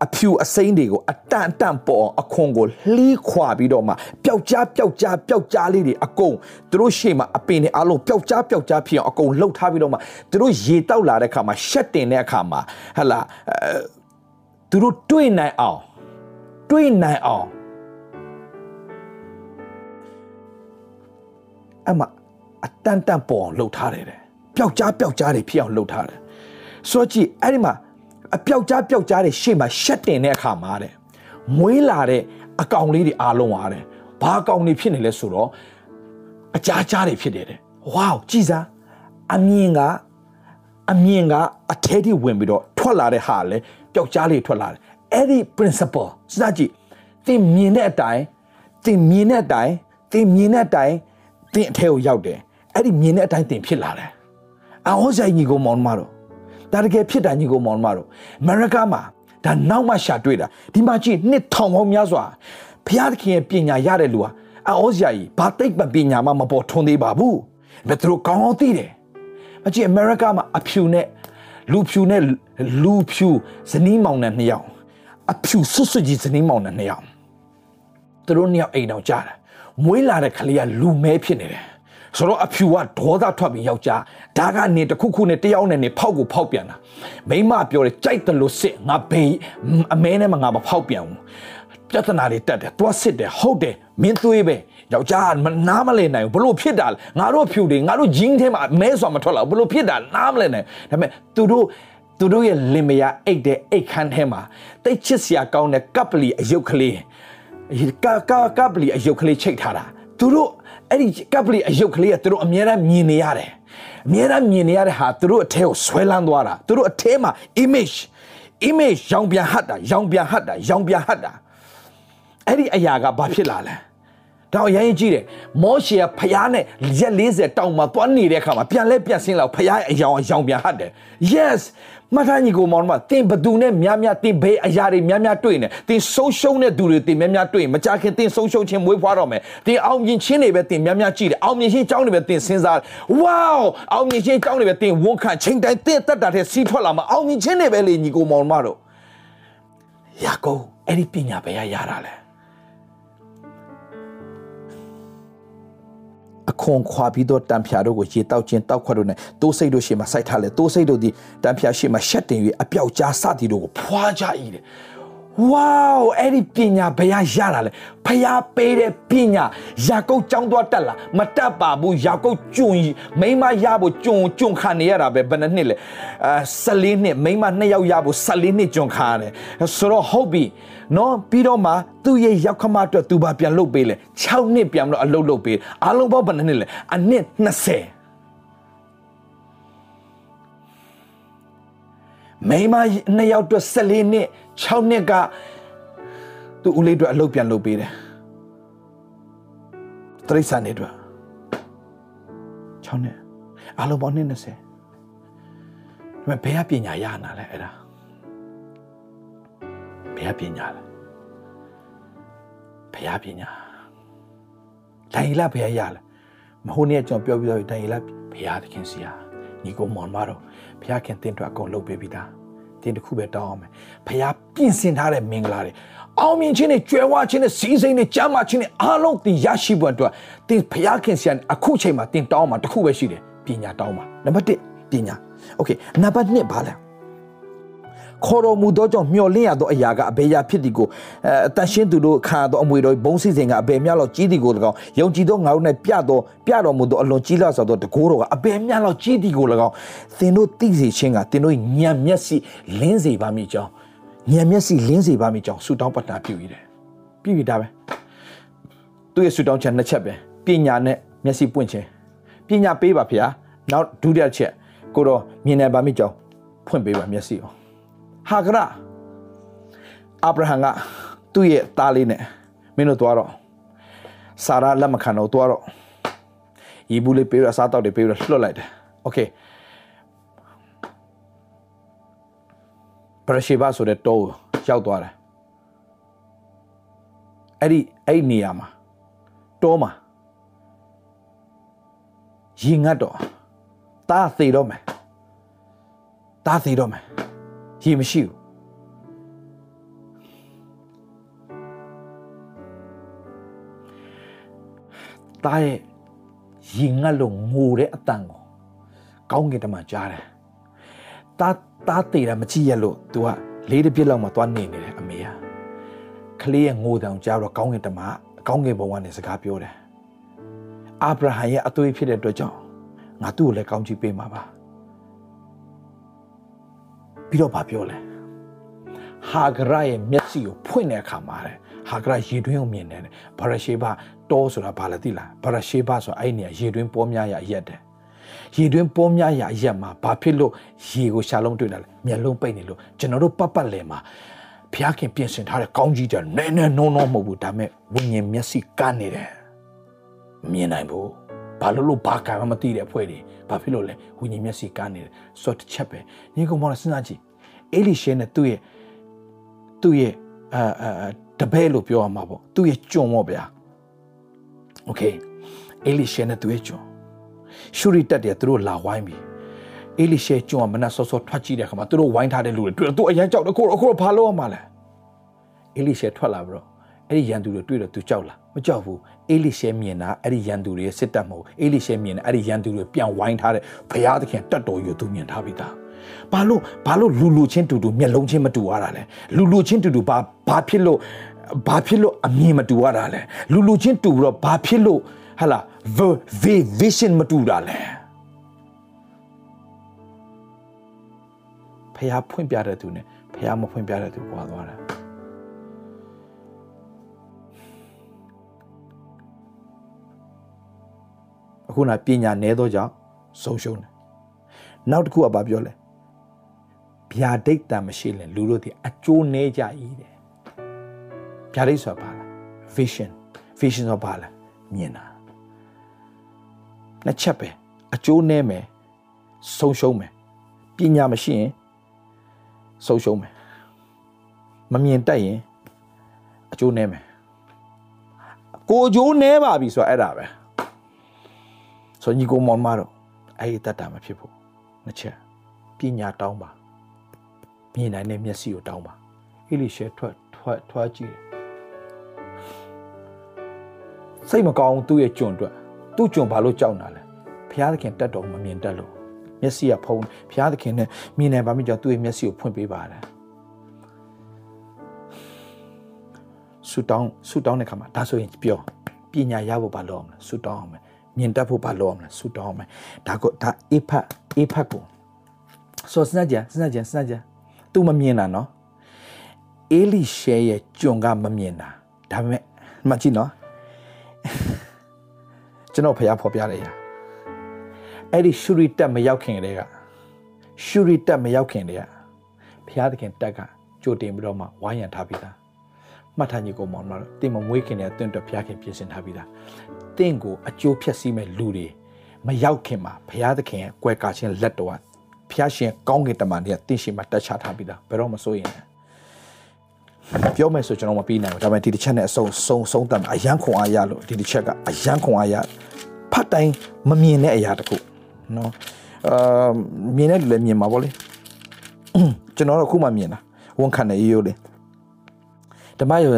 အဖြူအစိမ့်တွေကိုအတန်အတန်ပေါ်အခွန်ကိုလှီးခွာပြီးတော့မှပျောက်ကြားပျောက်ကြားပျောက်ကြားလေးတွေအကုန်သူတို့ရှေ့မှာအပင်တွေအလုံးပျောက်ကြားပျောက်ကြားဖြစ်အောင်အကုန်လှုပ်ထားပြီးတော့မှသူတို့ရေတောက်လာတဲ့အခါမှာရှက်တင်တဲ့အခါမှာဟလာသူတို့တွေ့နိုင်အောင်တွေ့နိုင်အောင်အမအတန်တန်ပေါ်အောင်လှုပ်ထားတယ်တဲ့ပျောက်ကြားပျောက်ကြားတွေဖြစ်အောင်လှုပ်ထားတယ်ဆိုတော့ကြည့်အဲ့ဒီမှာ အပျောက်ကြားပျောက်ကြားတွေရှေ့မှာရှက်တင်တဲ့အခါမှာတဲ့မွေးလာတဲ့အကောင်လေးတွေအားလုံးအားတဲ့ဘာအကောင်တွေဖြစ်နေလဲဆိုတော့အကြားကြားတွေဖြစ်တယ်တဲ့ဝေါကြည်စားအမြင်ကအမြင်ကအထဲထိဝင်ပြီးတော့ထွက်လာတဲ့ဟာလဲပျောက်ကြားလေးထွက်လာတယ်အဲ့ဒီ principle စသကြည့်သင်မြင်တဲ့အတိုင်းသင်မြင်တဲ့အတိုင်းသင်မြင်တဲ့အတိုင်းသင်အထဲကိုရောက်တယ်အဲ့ဒီမြင်တဲ့အတိုင်းသင်ဖြစ်လာတယ်အဟောဆိုင်ကြီးကိုမောင်းမတော့ ဒါတကယ်ဖြစ်တာညီကိုမောင်မတို့အမေရိကမှာဒါနောက်မှရှာတွေ့တာဒီမှာကြည့်နှစ်ထောင်ပေါင်းများစွာဘုရားသခင်ရဲ့ပညာရတဲ့လူဟာအောစရာကြီးဘာတိတ်ပပညာမှမပေါ်ထွန်းသေးပါဘူးဒါသူတို့ကောင်းအောင်သိတယ်မကြည့်အမေရိကမှာအဖြူနဲ့လူဖြူနဲ့လူဖြူဇနီးမောင်နဲ့နှစ်ယောက်အဖြူဆွဆွကြီးဇနီးမောင်နဲ့နှစ်ယောက်သူတို့နှစ်ယောက်အိမ်အောင်ကြားတယ်မွေးလာတဲ့ကလေးကလူမဲဖြစ်နေတယ် ဆိုတော့အဖြူကဒေါသထွက်ပြီးယောက်ျားဒါကနေတခုခုနဲ့တယောက်နဲ့နေဖောက်ကိုဖောက်ပြန်တာမိမပြောတယ်ကြိုက်တယ်လို့စစ်ငါဘေးအမဲနဲ့မှငါမဖောက်ပြန်ဘူးပြဿနာတွေတက်တယ်တွားစစ်တယ်ဟုတ်တယ်မင်းသွေးပဲယောက်ျားမနားမလဲနိုင်ဘူးဘလို့ဖြစ်တာလဲငါတို့ဖြူတယ်ငါတို့ဂျင်းထဲမှာမဲဆိုမထွက်လာဘလို့ဖြစ်တာနားမလဲနိုင်ဒါပေမဲ့သူတို့သူတို့ရဲ့လင်မယားအိတ်တဲ့အိတ်ခမ်းထဲမှာတိတ်ချစ်စရာကောင်းတဲ့ကပ်ပလီအယုတ်ကလေးကကကပ်ပလီအယုတ်ကလေးချိတ်ထားတာသူတို့ အဲ့ဒီကပ်ပလီအယုတ်ကလေးကသူတို့အများအားမြင်နေရတယ်အများအားမြင်နေရတဲ့ဟာသူတို့အထဲကိုဆွဲလန်းသွားတာသူတို့အထဲမှာ image image ရောင်ပြန်ဟတ်တာရောင်ပြန်ဟတ်တာရောင်ပြန်ဟတ်တာအဲ့ဒီအရာကဘာဖြစ်လာလဲတော့ရရင်ကြည့်တယ်မောရှေကဖျားနဲ့ရက်40တောင်မှသွားနေတဲ့အခါမှာပြန်လဲပြန်ဆင်းလာဖျားရဲ့အယောင်အယောင်ပြန်ဟတ်တယ် yes မထာညီကိုမောင်မတင်ဘသူနဲ့များများတင်ဘေးအရာတွေများများတွေ့နေတင်ဆုံးရှုံးတဲ့သူတွေတင်များများတွေ့မကြခင်တင်ဆုံးရှုံးခြင်းမွေးဖွားတော့မယ်တင်အောင်မြင်ခြင်းတွေပဲတင်များများကြည့်တယ်အောင်မြင်ခြင်းကြောင်းတွေပဲတင်စဉ်းစား wow အောင်မြင်ခြင်းကြောင်းတွေပဲတင်ဝန်ခံချိန်တိုင်းတင်တက်တာတဲ့စီးထွက်လာမှာအောင်မြင်ခြင်းတွေပဲလေညီကိုမောင်မတို့ယာကုပ်အဲ့ဒီပညာပဲရရတာလဲ ခွန်ခွာပြီးတော့တံဖျာတို့ကိုရေတောက်ခြင်းတောက်ခွက်တို့နဲ့တိုးစိတ်တို့ရှေ့မှာစိုက်ထားလေတိုးစိတ်တို့ဒီတံဖျာရှေ့မှာရှက်တင်၍အပြောက်ကြားစသည်တို့ကိုဖွာကြ၏တဲ့ ဝေါအဲ့ဒီပညာဘယ်ရရတာလဲဖျားပေးတဲ့ပညာယာကုပ်ចောင်းသွားတက်လာမတက်ပါဘူးယာကုပ်ကျွန်းမိမရဖို့ကျွန်းကျွန်းခံနေရတာပဲဘယ်နှစ်နှစ်လဲအဲ14နှစ်မိမနှစ်ယောက်ရဖို့14နှစ်ကျွန်းခံရတယ်ဆိုတော့ဟုတ်ပြီနော်ပြီးတော့မှသူ့ရဲ့ရောက်ခမအတွက်သူပါပြန်လုပ်ပေးလေ6နှစ်ပြန်လို့အလုပ်လုပ်ပေးအားလုံးပေါင်းဘယ်နှစ်လဲအနှစ်20 မိမနှစ်ယောက်အတွက်14နှစ်6နှစ်ကသူ့ဦးလေးအတွက်အလုပ်ပြန်လုပ်ပေးတယ်တရိษံနေအတွက်6နှစ်အားလုံးပေါင်းနှစ်20ဒါပေမဲ့ဘယ်ကပညာရနာလဲအဲ့ဒါဘယ်ကပညာလဲဘယ်ကပညာဒိုင်လာဘယ်ရလဲမဟုတ်နဲ့ကျွန်တော်ပြောပြီးတော့ဒိုင်လာဘယ်ရသခင်စီယာညီကိုမောင်မတော် ဘုရားခင်တင်အတွက်အကုန်လုပ်ပေးပြီးသားတင်တစ်ခုပဲတောင်းအောင်မယ်ဘုရားပြင်ဆင်ထားတဲ့မင်္ဂလာတွေအောင်မြင်ခြင်းနဲ့ကြွယ်ဝခြင်းနဲ့စီးစိမ်နဲ့ကြမ်းမာခြင်းနဲ့အားလုံးတင်ရရှိဖို့အတွက်တင်ဘုရားခင်စီယာအခုချိန်မှာတင်တောင်းမှာတစ်ခုပဲရှိတယ်ပညာတောင်းမှာနံပါတ်1ပညာโอเคနံပါတ်2ဘာလဲ ခေါ်တော်မူသောကြောင့်မျှော်လင့်ရသောအရာကအဘယ်ရာဖြစ်သည်ကိုအဲအတန်ရှင်းသူတို့ခံသောအမွေတော်ဘုံစည်းစိမ်ကအဘယ်များလောက်ကြီးသည်ကို၎င်းယုံကြည်သောငါတို့၌ပြတော်ပြတော်မူသောအလွန်ကြီးလာဆိုသောတကိုးတော်ကအဘယ်များလောက်ကြီးသည်ကို၎င်းသင်တို့သိစေခြင်းကသင်တို့ညံမျက်စိလင်းစေပါမည်ကြောင်းညံမျက်စိလင်းစေပါမည်ကြောင်းဆုတောင်းပတ္တာပြုရည်တယ်ပြုရတာပဲသူရဲ့ဆုတောင်းချက်နှစ်ချက်ပဲပညာနဲ့မျက်စိပွင့်ခြင်းပညာပေးပါဖေဟာနောက်ဒုတိယချက်ကိုတော့မြင်နိုင်ပါမည်ကြောင်းဖွင့်ပေးပါမျက်စိအောင် ဟာကရအာဗြဟံကသူ့ရဲ့သားလေးနဲ့မင်းတို့သွားတော့ စာရာလက်မခံတော့သူကတော့ရီဘူးလေးပေးရအစားတောက်တွေပေးရလွှတ်လိုက်တယ်โอเคပရရှိဘဆိုတဲ့တောရောက်သွားတယ်အဲ့ဒီအဲ့ဒီနေရာမှာတောမှာရင်ငတ်တော့တားသေးတော့မယ်တားသေးတော့မယ် ရေမရှိဘူးတားရဲ့ရင်ငတ်လို့ငိုတဲ့အတန်ကိုကောင်းကင်တမန်ကြားတယ်တားတားသေးတာမကြည့်ရလို့ तू ကလေးတစ်ပြစ်လောက်မှသွားနေနေတယ်အမေကကလေးရဲ့ငိုတောင်ကြားတော့ကောင်းကင်တမန်ကောင်းကင်ဘုံကနေစကားပြောတယ်အာဗြဟံရဲ့အသွေးဖြစ်တဲ့အတွက်ကြောင့်ငါသူ့ကိုလည်းကောင်းချီးပေးမှာပါ ပြီးတော့ဗာပြောလဲဟာဂရရဲ့မျက်စိကိုဖွင့်တဲ့အခါမှာတဲ့ဟာဂရရေတွင်းကိုမြင်တယ်ဗရရှေဘတောဆိုတာဘာလဲသိလားဗရရှေဘဆိုအဲ့နေရေတွင်းပေါ်များရရက်တယ်ရေတွင်းပေါ်များရရက်မှာဘာဖြစ်လို့ရေကိုရှာလုံးတွေ့တာလဲမျက်လုံးပိတ်နေလို့ကျွန်တော်တို့ပတ်ပတ်လည်မှာဘုရားခင်ပြင်ဆင်ထားတဲ့ကောင်းကြီးတဲ့နဲနဲနုံနုံမဟုတ်ဘူးဒါပေမဲ့ဝိညာဉ်မျက်စိကန်းနေတယ်မြင်နိုင်ဘူးဘာလို့လို့ဘာကံမှမသိတဲ့အဖွဲ့တွေဘာဖြစ်လို့လဲဝိညာဉ်မျက်စိကန်းနေတယ်ဆိုတော့တစ်ချက်ပဲညီကောင်မောင်စဉ်းစားကြည့် အေလိရှဲနဲ့သူ့ရဲ့သူ့ရဲ့အာအာတပည့်လို့ပြောရမှာပေါ့သူ့ရဲ့ကြုံပေါ့ဗျာโอเคအေလိရှဲနဲ့သူ့ရဲ့ကြုံရှုရီတက်တယ်သူတို့လာဝိုင်းပြီအေလိရှဲကြုံကမနက်စောစောထွက်ကြည့်တဲ့အခါမှာသူတို့ဝိုင်းထားတဲ့လူတွေတွေ့တော့သူအရန်ကြောက်တယ်ကိုကိုဘာလို့ရမှာလဲအေလိရှဲထွက်လာပြီးတော့အဲ့ဒီရန်သူတွေတွေ့တော့သူကြောက်လားမကြောက်ဘူးအေလိရှဲမြင်တာအဲ့ဒီရန်သူတွေရဲ့စစ်တပ်မဟုတ်အေလိရှဲမြင်တာအဲ့ဒီရန်သူတွေပြန်ဝိုင်းထားတဲ့ဘုရားသခင်တတ်တော်ယူသူမြင်ထားပြီးသား ဘာလို့ဘာလို့လူလူချင်းတူတူမျက်လုံးချင်းမတူရတာလဲလူလူချင်းတူတူဘာဘာဖြစ်လို့ဘာဖြစ်လို့အမြင်မတူရတာလဲလူလူချင်းတူတော့ဘာဖြစ်လို့ဟာလာ vision မတူတာလဲဖះဖွင့်ပြတဲ့သူ ਨੇ ဖះမဖွင့်ပြတဲ့သူကွာသွားတာအခုနပညာနဲသောကြောင့်ဆုံးရှုံးတယ်နောက်တစ်ခုကဘာပြောလဲ ဗျာဒိတ်တံမရှိရင်လူတို့ဒီအကျိုးနဲကြဤတဲ့ဗျာဒိတ်ဆိုတာဘာလဲ vision vision ဆိုတာဘာလဲမြင်တာနှစ်ချက်ပဲအကျိုးနဲမယ်ဆုံးရှုံးမယ်ပညာမရှိရင်ဆုံးရှုံးမယ်မမြင်တတ်ရင်အကျိုးနဲမယ်ကိုအကျိုးနဲပါပြီဆိုတာအဲ့ဒါပဲဆိုညီကိုမောင်မတော့အဲ့ဒီတတ်တာမဖြစ်ဖို့နှစ်ချက်ပညာတောင်းပါ မြင်နိုင်တဲ့မျက်စိကိုတောင်းပါအေလိရှဲထွက်ထွက်ထွက်ကြည့်တယ်စိတ်မကောင်းသူ့ရဲ့ကြွန့်အတွက်သူ့ကြွန့်ဘာလို့ကြောက်တာလဲဘုရားသခင်တတ်တော်မမြင်တတ်လို့မျက်စိကဖုံးဘုရားသခင်နဲ့မြင်နိုင်ပါမိကြောင့်သူ့ရဲ့မျက်စိကိုဖွင့်ပေးပါတယ်ဆူတောင်းဆူတောင်းတဲ့ခါမှာဒါဆိုရင်ပြောပညာရဖို့ဘာလုပ်အောင်လဲဆူတောင်းအောင်မယ်မြင်တတ်ဖို့ဘာလုပ်အောင်လဲဆူတောင်းအောင်မယ်ဒါကဒါအေဖတ်အေဖတ်ကိုဆိုစနကြစနကြစနကြ तू မမြင်တာနော်အေလိရှဲရဲ့ကြုံကမမြင်တာဒါပေမဲ့မှတ်ကြည့်နော်ကျွန်တော်ဖျားဖော်ပြလိုက်ရအဲ့ဒီရှူရီတက်မရောက်ခင်တည်းကရှူရီတက်မရောက်ခင်တည်းကဖျားသခင်တက်ကကြိုတင်ပြီးတော့မှဝိုင်းရံထားပြီးသားမှတ်ထားညီကိုမောင်မတော်တင်မမွေးခင်တည်းကတင့်တော့ဖျားခင်ပြင်ဆင်ထားပြီးသားတင့်ကိုအကျိုးဖြတ်စည်းမဲ့လူတွေမရောက်ခင်မှာဘုရားသခင်ရဲ့ကွယ်ကာခြင်းလက်တော် ဖျားရှင်ကောင်းကင်တမန်တွေကတင့်ရှိမှာတက်ချထားပြီးသားဘယ်တော့မစိုးရင်ပြောမယ်ဆိုကျွန်တော်မပြီးနိုင်ဘူးဒါပေမဲ့ဒီတစ်ချက်နဲ့အစုံစုံစုံတတ်အရန်ခွန်အားရလို့ဒီတစ်ချက်ကအရန်ခွန်အားရဖတ်တိုင်းမမြင်တဲ့အရာတခုနော်အာမြင်တဲ့လူလည်းမြင်မှာပေါ့လေကျွန်တော်တို့အခုမှမြင်တာဝန်ခံနေရိုးလေဓမ္မရာ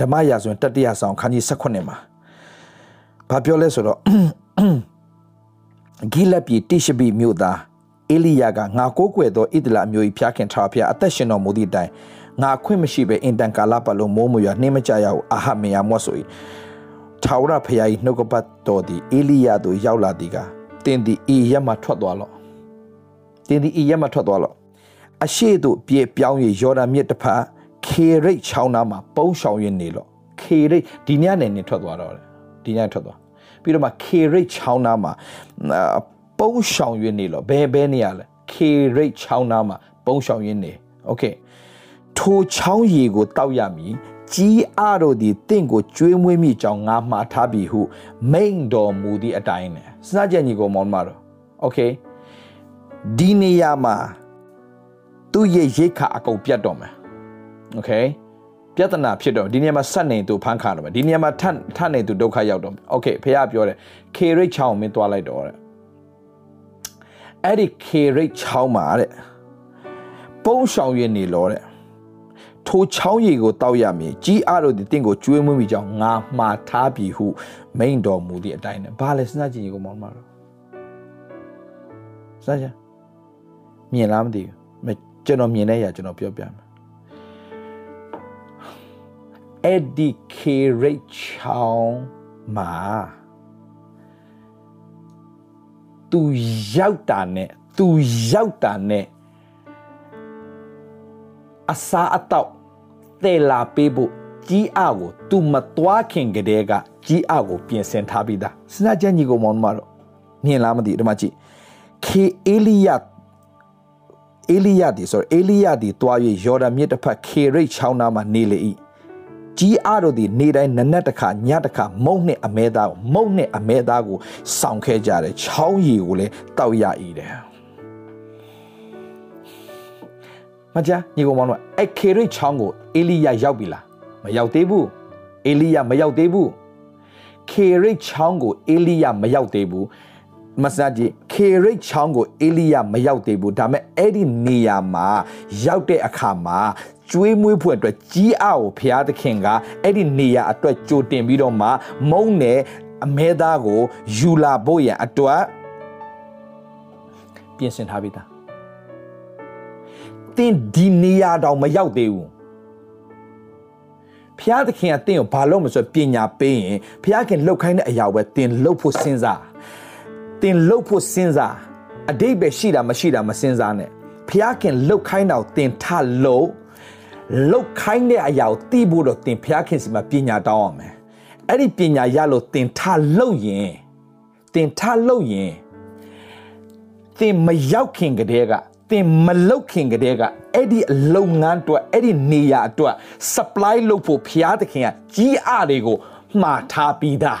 ဓမ္မရာဆိုရင်တတိယဆောင်ခန်းကြီး16မှာဘာပြောလဲဆိုတော့ဂိလပ်ပြည်တိရှဘိမြို့သား အေလိယကငါကိုးကွယ်သောဣဒလာမျိုး၏ဖျားခင်ထာဖျားအသက်ရှင်တော်မူသည့်တိုင်ငါခွင့်မရှိဘဲအင်တန်ကာလပတ်လုံးမိုးမွေနှင်းမကြရဟုအာဟမေယမော့ဆို၏ထာဝရဖျား၏နှုတ်ကပတ်တော်သည်အေလိယသို့ရောက်လာသည်ကတင်းသည်ဤရက်မှထွက်သွားလော့တင်းသည်ဤရက်မှထွက်သွားလော့အရှိတို့ပြေပြောင်း၍ယော်ဒန်မြစ်တစ်ဖက်ခေရိတ်ချောင်းနားမှာပုံးဆောင်ရနေလော့ခေရိတ်ဒီညနေနေထွက်သွားတော့တယ်ဒီညထွက်သွားပြီးတော့မှခေရိတ်ချောင်းနားမှာ ပုံးဆောင်ရနေလော့ဘယ်ဘဲနေရလဲခေရိတ်ချောင်းနားမှာပုံးဆောင်ရနေโอเคထိုချောင်းရီကိုတောက်ရမည် ကြီးအတို့သည်တင့်ကိုကျွေးမွေးမိကြောင်းငါမှားထားပြီဟုမိန်တော်မူသည့်အတိုင်းနဲ့စစကြညီကိုမောင်မတော်โอเคဒီနေရာမှာသူ့ရဲ့ရိတ်ခါအကုန်ပြတ်တော့မယ်โอเคပြဿနာဖြစ်တော့ဒီနေရာမှာဆက်နေသူဖန်ခါတော့မယ်ဒီနေရာမှာထပ်ထပ်နေသူဒုက္ခရောက်တော့မယ်โอเคဖះပြောတယ်ခေရိတ်ချောင်းမင်းသွားလိုက်တော့တဲ့ အဲ့ဒီခေရိတ်ချောင်းမှာတဲ့ပုံးဆောင်ရနေလို့တဲ့ထိုချောင်းရည်ကိုတောက်ရမည်ကြီးအားတို့တင့်ကိုကျွေးမွေးမိကြောင်းငါမှားထားပြီဟုမိန်တော်မူသည့်အတိုင်းနဲ့ဘာလဲစဉ်းစားကြည့်ကိုမောင်မတော်စဉ်းစားကြမြင်လားမသိဘူးကျွန်တော်မြင်တဲ့အရာကျွန်တော်ပြောပြမယ်အဲ့ဒီခေရိတ်ချောင်းမှာ သူရောက်တာနဲ့သူရောက်တာနဲ့အစာအတော့တဲလာပေးဖို့ကြီးအကို तू မသွားခင်ကတည်းကကြီးအကိုပြင်ဆင်ထားပြီးသားစဉ်းစားကြည့်ညီကိုမောင်မတော်မြင်လားမသိဒီမှာကြည့်ခေအေလိယအေလိယဒီဆိုအေလိယဒီတွား၍ယော်ဒန်မြစ်တစ်ဖက်ခေရိတ်ချောင်းနာမှာနေလေ၏ ကြီးအားတို့ဒီနေတိုင်းနနက်တစ်ခါညတစ်ခါမုံနဲ့အမဲသားကိုမုံနဲ့အမဲသားကိုစောင့်ခဲ့ကြတယ်ချောင်းရီကိုလည်းတောက်ရ၏တဲ့မကြညီကောင်မောင်တို့အဲ့ခေရိတ်ချောင်းကိုအေလိယရောက်ပြီလားမရောက်သေးဘူးအေလိယမရောက်သေးဘူးခေရိတ်ချောင်းကိုအေလိယမရောက်သေးဘူးမစကြည့်ခေရိတ်ချောင်းကိုအေလိယမရောက်သေးဘူးဒါပေမဲ့အဲ့ဒီနေရာမှာရောက်တဲ့အခါမှာ ကျွေးမွေးဖို့အတွက်ကြီးအားကိုဘုရားသခင်ကအဲ့ဒီနေရာအတွက်ကြိုတင်ပြီးတော့မှမုံနဲ့အမဲသားကိုယူလာဖို့ရန်အတွက်ပြင်ဆင်ထားပြီးသားတင်းဒီနေရာတောင်မရောက်သေးဘူးဖျားသခင်ကတင်းကိုဘာလို့မဆိုပညာပေးရင်ဖျားခင်လှုပ်ခိုင်းတဲ့အရာပဲတင်းလှုပ်ဖို့စဉ်းစားတင်လှုပ်ဖို့စဉ်းစားအတိတ်ပဲရှိတာမရှိတာမစဉ်းစားနဲ့ဖျားခင်လှုပ်ခိုင်းတော့တင်ထလှုပ် လှုပ်ခိုင်းတဲ့အရာကိုသိဖို့တော့တင်ဖျားခင်စီမှာပညာတောင်းအောင်မယ်အဲ့ဒီပညာရလို့တင်ထလှုပ်ရင်တင်ထလှုပ်ရင်တင်မရောက်ခင်ကတည်းကတင်မလုတ်ခင်ကတည်းကအဲ့ဒီလုပ်ငန်းအတွက်အဲ့ဒီနေရာအတွက် supply လုပ်ဖို့ဖျားသခင်ကကြီးအားတွေကိုမှားထားပြီးသား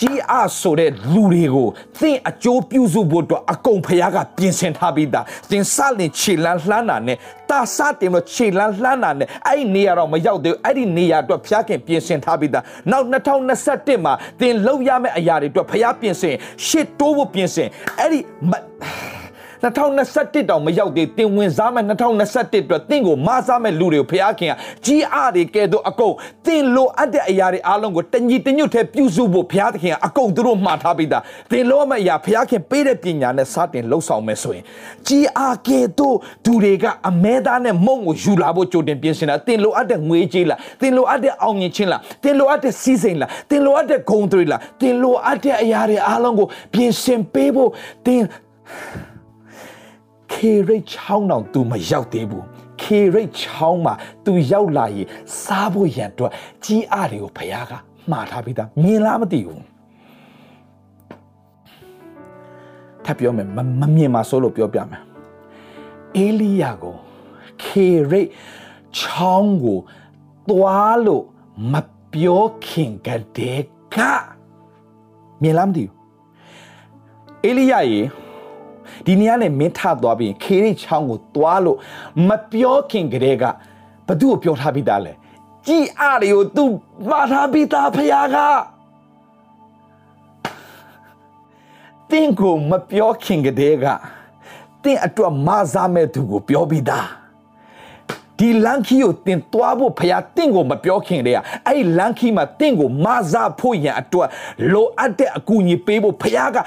ကြီးအားဆိုတဲ့လူတွေကိုသင်အကျိုးပြုစုဖို့အတွက်အကုန်ဖရားကပြင်ဆင်ထားပြီးသားသင်စလင်ခြေလန်းလှမ်းတာနဲ့တာစတင်လို့ခြေလန်းလှမ်းတာနဲ့အဲ့ဒီနေရာတော့မရောက်သေးဘူးအဲ့ဒီနေရာအတွက်ဖရားခင်ပြင်ဆင်ထားပြီးသားနောက်2021မှာသင်လောက်ရမယ့်အရာတွေအတွက်ဖရားပြင်ဆင်ရှစ်တိုးဖို့ပြင်ဆင်အဲ့ဒီ 2021တောင်မရောက်သေးတင်ဝင်စားမဲ့2021အတွက်တင့်ကိုမစားမဲ့လူတွေကိုဖျားခင်ကကြီးအားတွေကဲတော့အကုန်တင်လိုအပ်တဲ့အရာတွေအားလုံးကိုတညီတညွတ်ထဲပြုစုဖို့ဖျားသခင်ကအကုန်သူတို့မှားထားပြီးသားတင်လိုအပ်မယ့်အရာဖျားခင်ပေးတဲ့ပညာနဲ့စတင်လှုပ်ဆောင်မယ်ဆိုရင်ကြီးအားကဲတော့သူတွေကအမဲသားနဲ့မုံကိုယူလာဖို့ကြိုတင်ပြင်ဆင်တာတင်လိုအပ်တဲ့ငွေကြေးလားတင်လိုအပ်တဲ့အောင်မြင်ခြင်းလားတင်လိုအပ်တဲ့စီးစိမ်လားတင်လိုအပ်တဲ့ဂုဏ်တွေလားတင်လိုအပ်တဲ့အရာတွေအားလုံးကိုပြင်ဆင်ပေးဖို့တင် ခေရိတ်ချောင်းတော့ तू မရောက်သေးဘူးခေရိတ်ချောင်းမှာ तू ရောက်လာရင်စားဖို့ရန်အတွက်ကြီးအားတွေကိုဘုရားကမှားထားပြီးသားမြင်လားမသိဘူးထပ်ပြောမယ်မမြင်မှာစိုးလို့ပြောပြမယ်အေလိယကိုခေရိတ်ချောင်းကိုသွားလို့မပြောခင်ကတည်းကမြင်လားမသိဘူးအေလိယရေ ဒီနေရာနဲ့မင်းထသွားပြီးခေရိချောင်းကိုသွားလို့မပြောခင်ကတည်းကဘသူ့ကိုပြောထားပြီးသားလဲကြည်အားတွေကို तू မှာထားပြီးသားဖခင်ကတင်းကိုမပြောခင်ကတည်းကတင်းအတွက်မစားမဲ့သူကိုပြောပြီးသားဒီလန်ခီကိုတင်သွားဖို့ဖခင်တင့်ကိုမပြောခင်တည်းကအဲ့ဒီလန်ခီမှာတင့်ကိုမစားဖို့ရန်အတွက်လိုအပ်တဲ့အကူအညီပေးဖို့ဖခင်က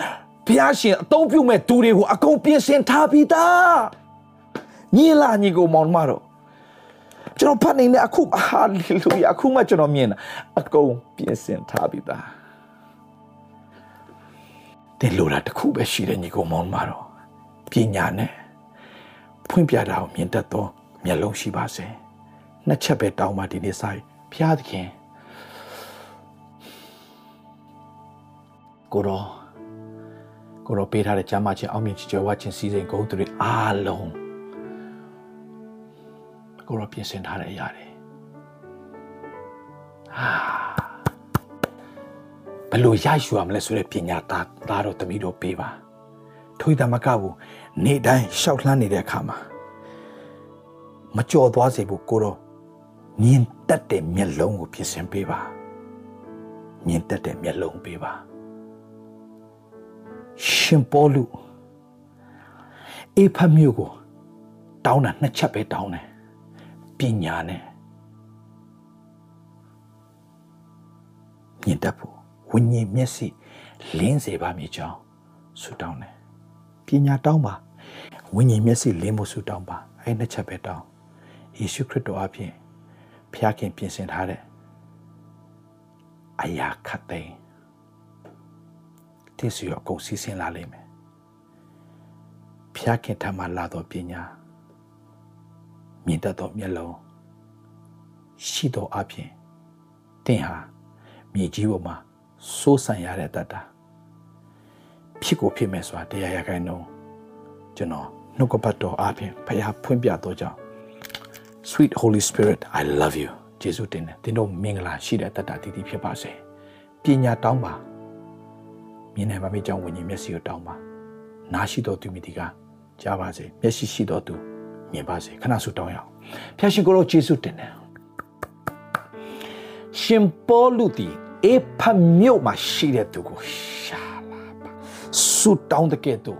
ဘုရားရှင်အသုံးပြုမဲ့သူတွေကိုအကုန်ပြင်ဆင်ထားပြီးသားညီလာညီကိုမောင်မတော်ကျွန်တော်ဖတ်နေတဲ့အခုဟာလေလုယာအခုမှကျွန်တော်မြင်တာအကုန်ပြင်ဆင်ထားပြီးသားတင်လိုတာတခုပဲရှိတဲ့ညီကိုမောင်မတော်ပညာနဲ့ဖွင့်ပြတာကိုမြင်တတ်သောမျက်လုံးရှိပါစေနှစ်ချက်ပဲတောင်းပါဒီနေ့စာဘုရားသခင်ကိုတော် ကိုရောပေးထားတဲ့ကျမ်းမာခြင်းအောင်မြင်ကြွယ်ဝခြင်းစီစဉ်ဂုဏ်တွေအားလုံးကိုရောပြင်ဆင်ထားတဲ့အရာတွေဘယ်လိုရယူရမလဲဆိုတဲ့ပညာသားသားတော့တမီးတော့ပေးပါထွေးတမကဘူးနေ့တိုင်းရှောက်လှမ်းနေတဲ့အခါမှာမကြော်သွားစေဖို့ကိုတော့မြင်တတ်တဲ့မျက်လုံးကိုပြင်ဆင်ပေးပါမြင်တတ်တဲ့မျက်လုံးပေးပါ ရှင်ပေါလုအေဖမျိုးကိုတောင်းတာနှစ်ချက်ပဲတောင်းတယ်ပညာနဲ့မြင်တတ်ဖို့ဝိညာဉ်မျက်စိလင်းစေပါမြေကြောင်းဆုတောင်းတယ်ပညာတောင်းပါဝိညာဉ်မျက်စိလင်းဖို့ဆုတောင်းပါအဲ့နှစ်ချက်ပဲတောင်းယေရှုခရစ်တော်အပြင်ဖျားခင်ပြင်ဆင်ထားတဲ့အရာခတ်သိမ်း တိစီရောအကုန်စီစဉ်လာလိမ့်မယ်ဖျားခင်ထမှလာသောပညာမြင်တတ်သောမျက်လုံးရှိသောအပြင်တင်ဟာမြေကြီးပေါ်မှာစိုးစံရတဲ့တတ်တာဖြစ်ကိုဖြစ်မဲ့ဆိုတာတရားရခိုင်နှုန်းကျွန်တော်နှုတ်ကပတ်တော်အပြင်ဖခင်ဖွင့်ပြတော့ကြောင့် Sweet Holy Spirit I love you ယေရှုတင်တယ်သင်တို့မင်္ဂလာရှိတဲ့တတ်တာတည်တည်ဖြစ်ပါစေပညာတောင်းပါ မြင်နိုင်ပါမိကြောင်းဝိညာဉ်မျက်စိကိုတောင်းပါနားရှိတော်သူမိတီကကြားပါစေမျက်စိရှိတော်သူမြင်ပါစေခဏဆုတောင်းရအောင်ဖျာရှင်ကိုရောယေရှုတင်တယ်ရှင်ပေါလုတီအေဖမြို့မှာရှိတဲ့သူကိုရှာလာပါဆုတောင်းတဲ့ကဲ့သို့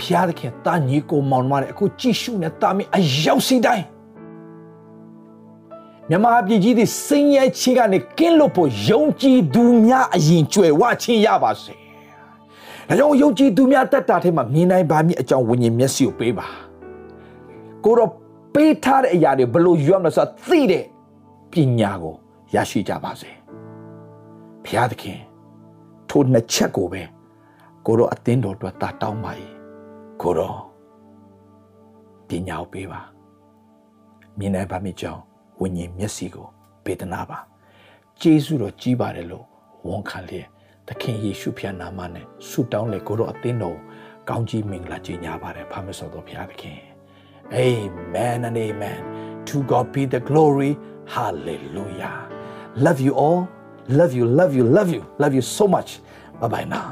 ဖျားတဲ့ခင်တာညီကိုမောင်မတဲ့အခုကြည့်ရှုနေတာမင်းအရောက်စီတိုင်းမြမပြည်ကြီးသည်စင်ရဲချီကနေကင်းလို့ဖို့ယုံကြည်သူများအရင်ကြွယ်ဝချင်းရပါစေ။ ဒါကြောင့်ယုံကြည်သူများတက်တာထဲမှာမြင်နိုင်ပါမည်အကြောင်းဝိညာဉ်မျက်စိကိုပေးပါ။ကိုတော့ပေးထားတဲ့အရာတွေဘလို့ယူရမလဲဆိုတာသိတဲ့ပညာကိုရရှိကြပါစေ။ဘုရားသခင်ထိုနှစ်ချက်ကိုပဲကိုတော့အသင်းတော်အတွက်တာတောင်းပါ၏။ကိုတော့ပညာကိုပေးပါ။မြင်နိုင်ပါမည်ကြောင်းဝိညာဉ်မျက်စိကိုပေးသနာပါကျေးဇူးတော်ကြီးပါတယ်လို့ဝန်ခံလျက် သခင်ယေရှုဖျားနာမနဲ့ဆုတောင်းလေကိုတော့အသင်းတော်ကောင်းကြီးမင်္ဂလာကြီးညာပါတယ်ဖာမဆောတော်ဘုရားသခင် Amen and amen to God be the glory hallelujah love you all love you love you love you love you so much bye bye now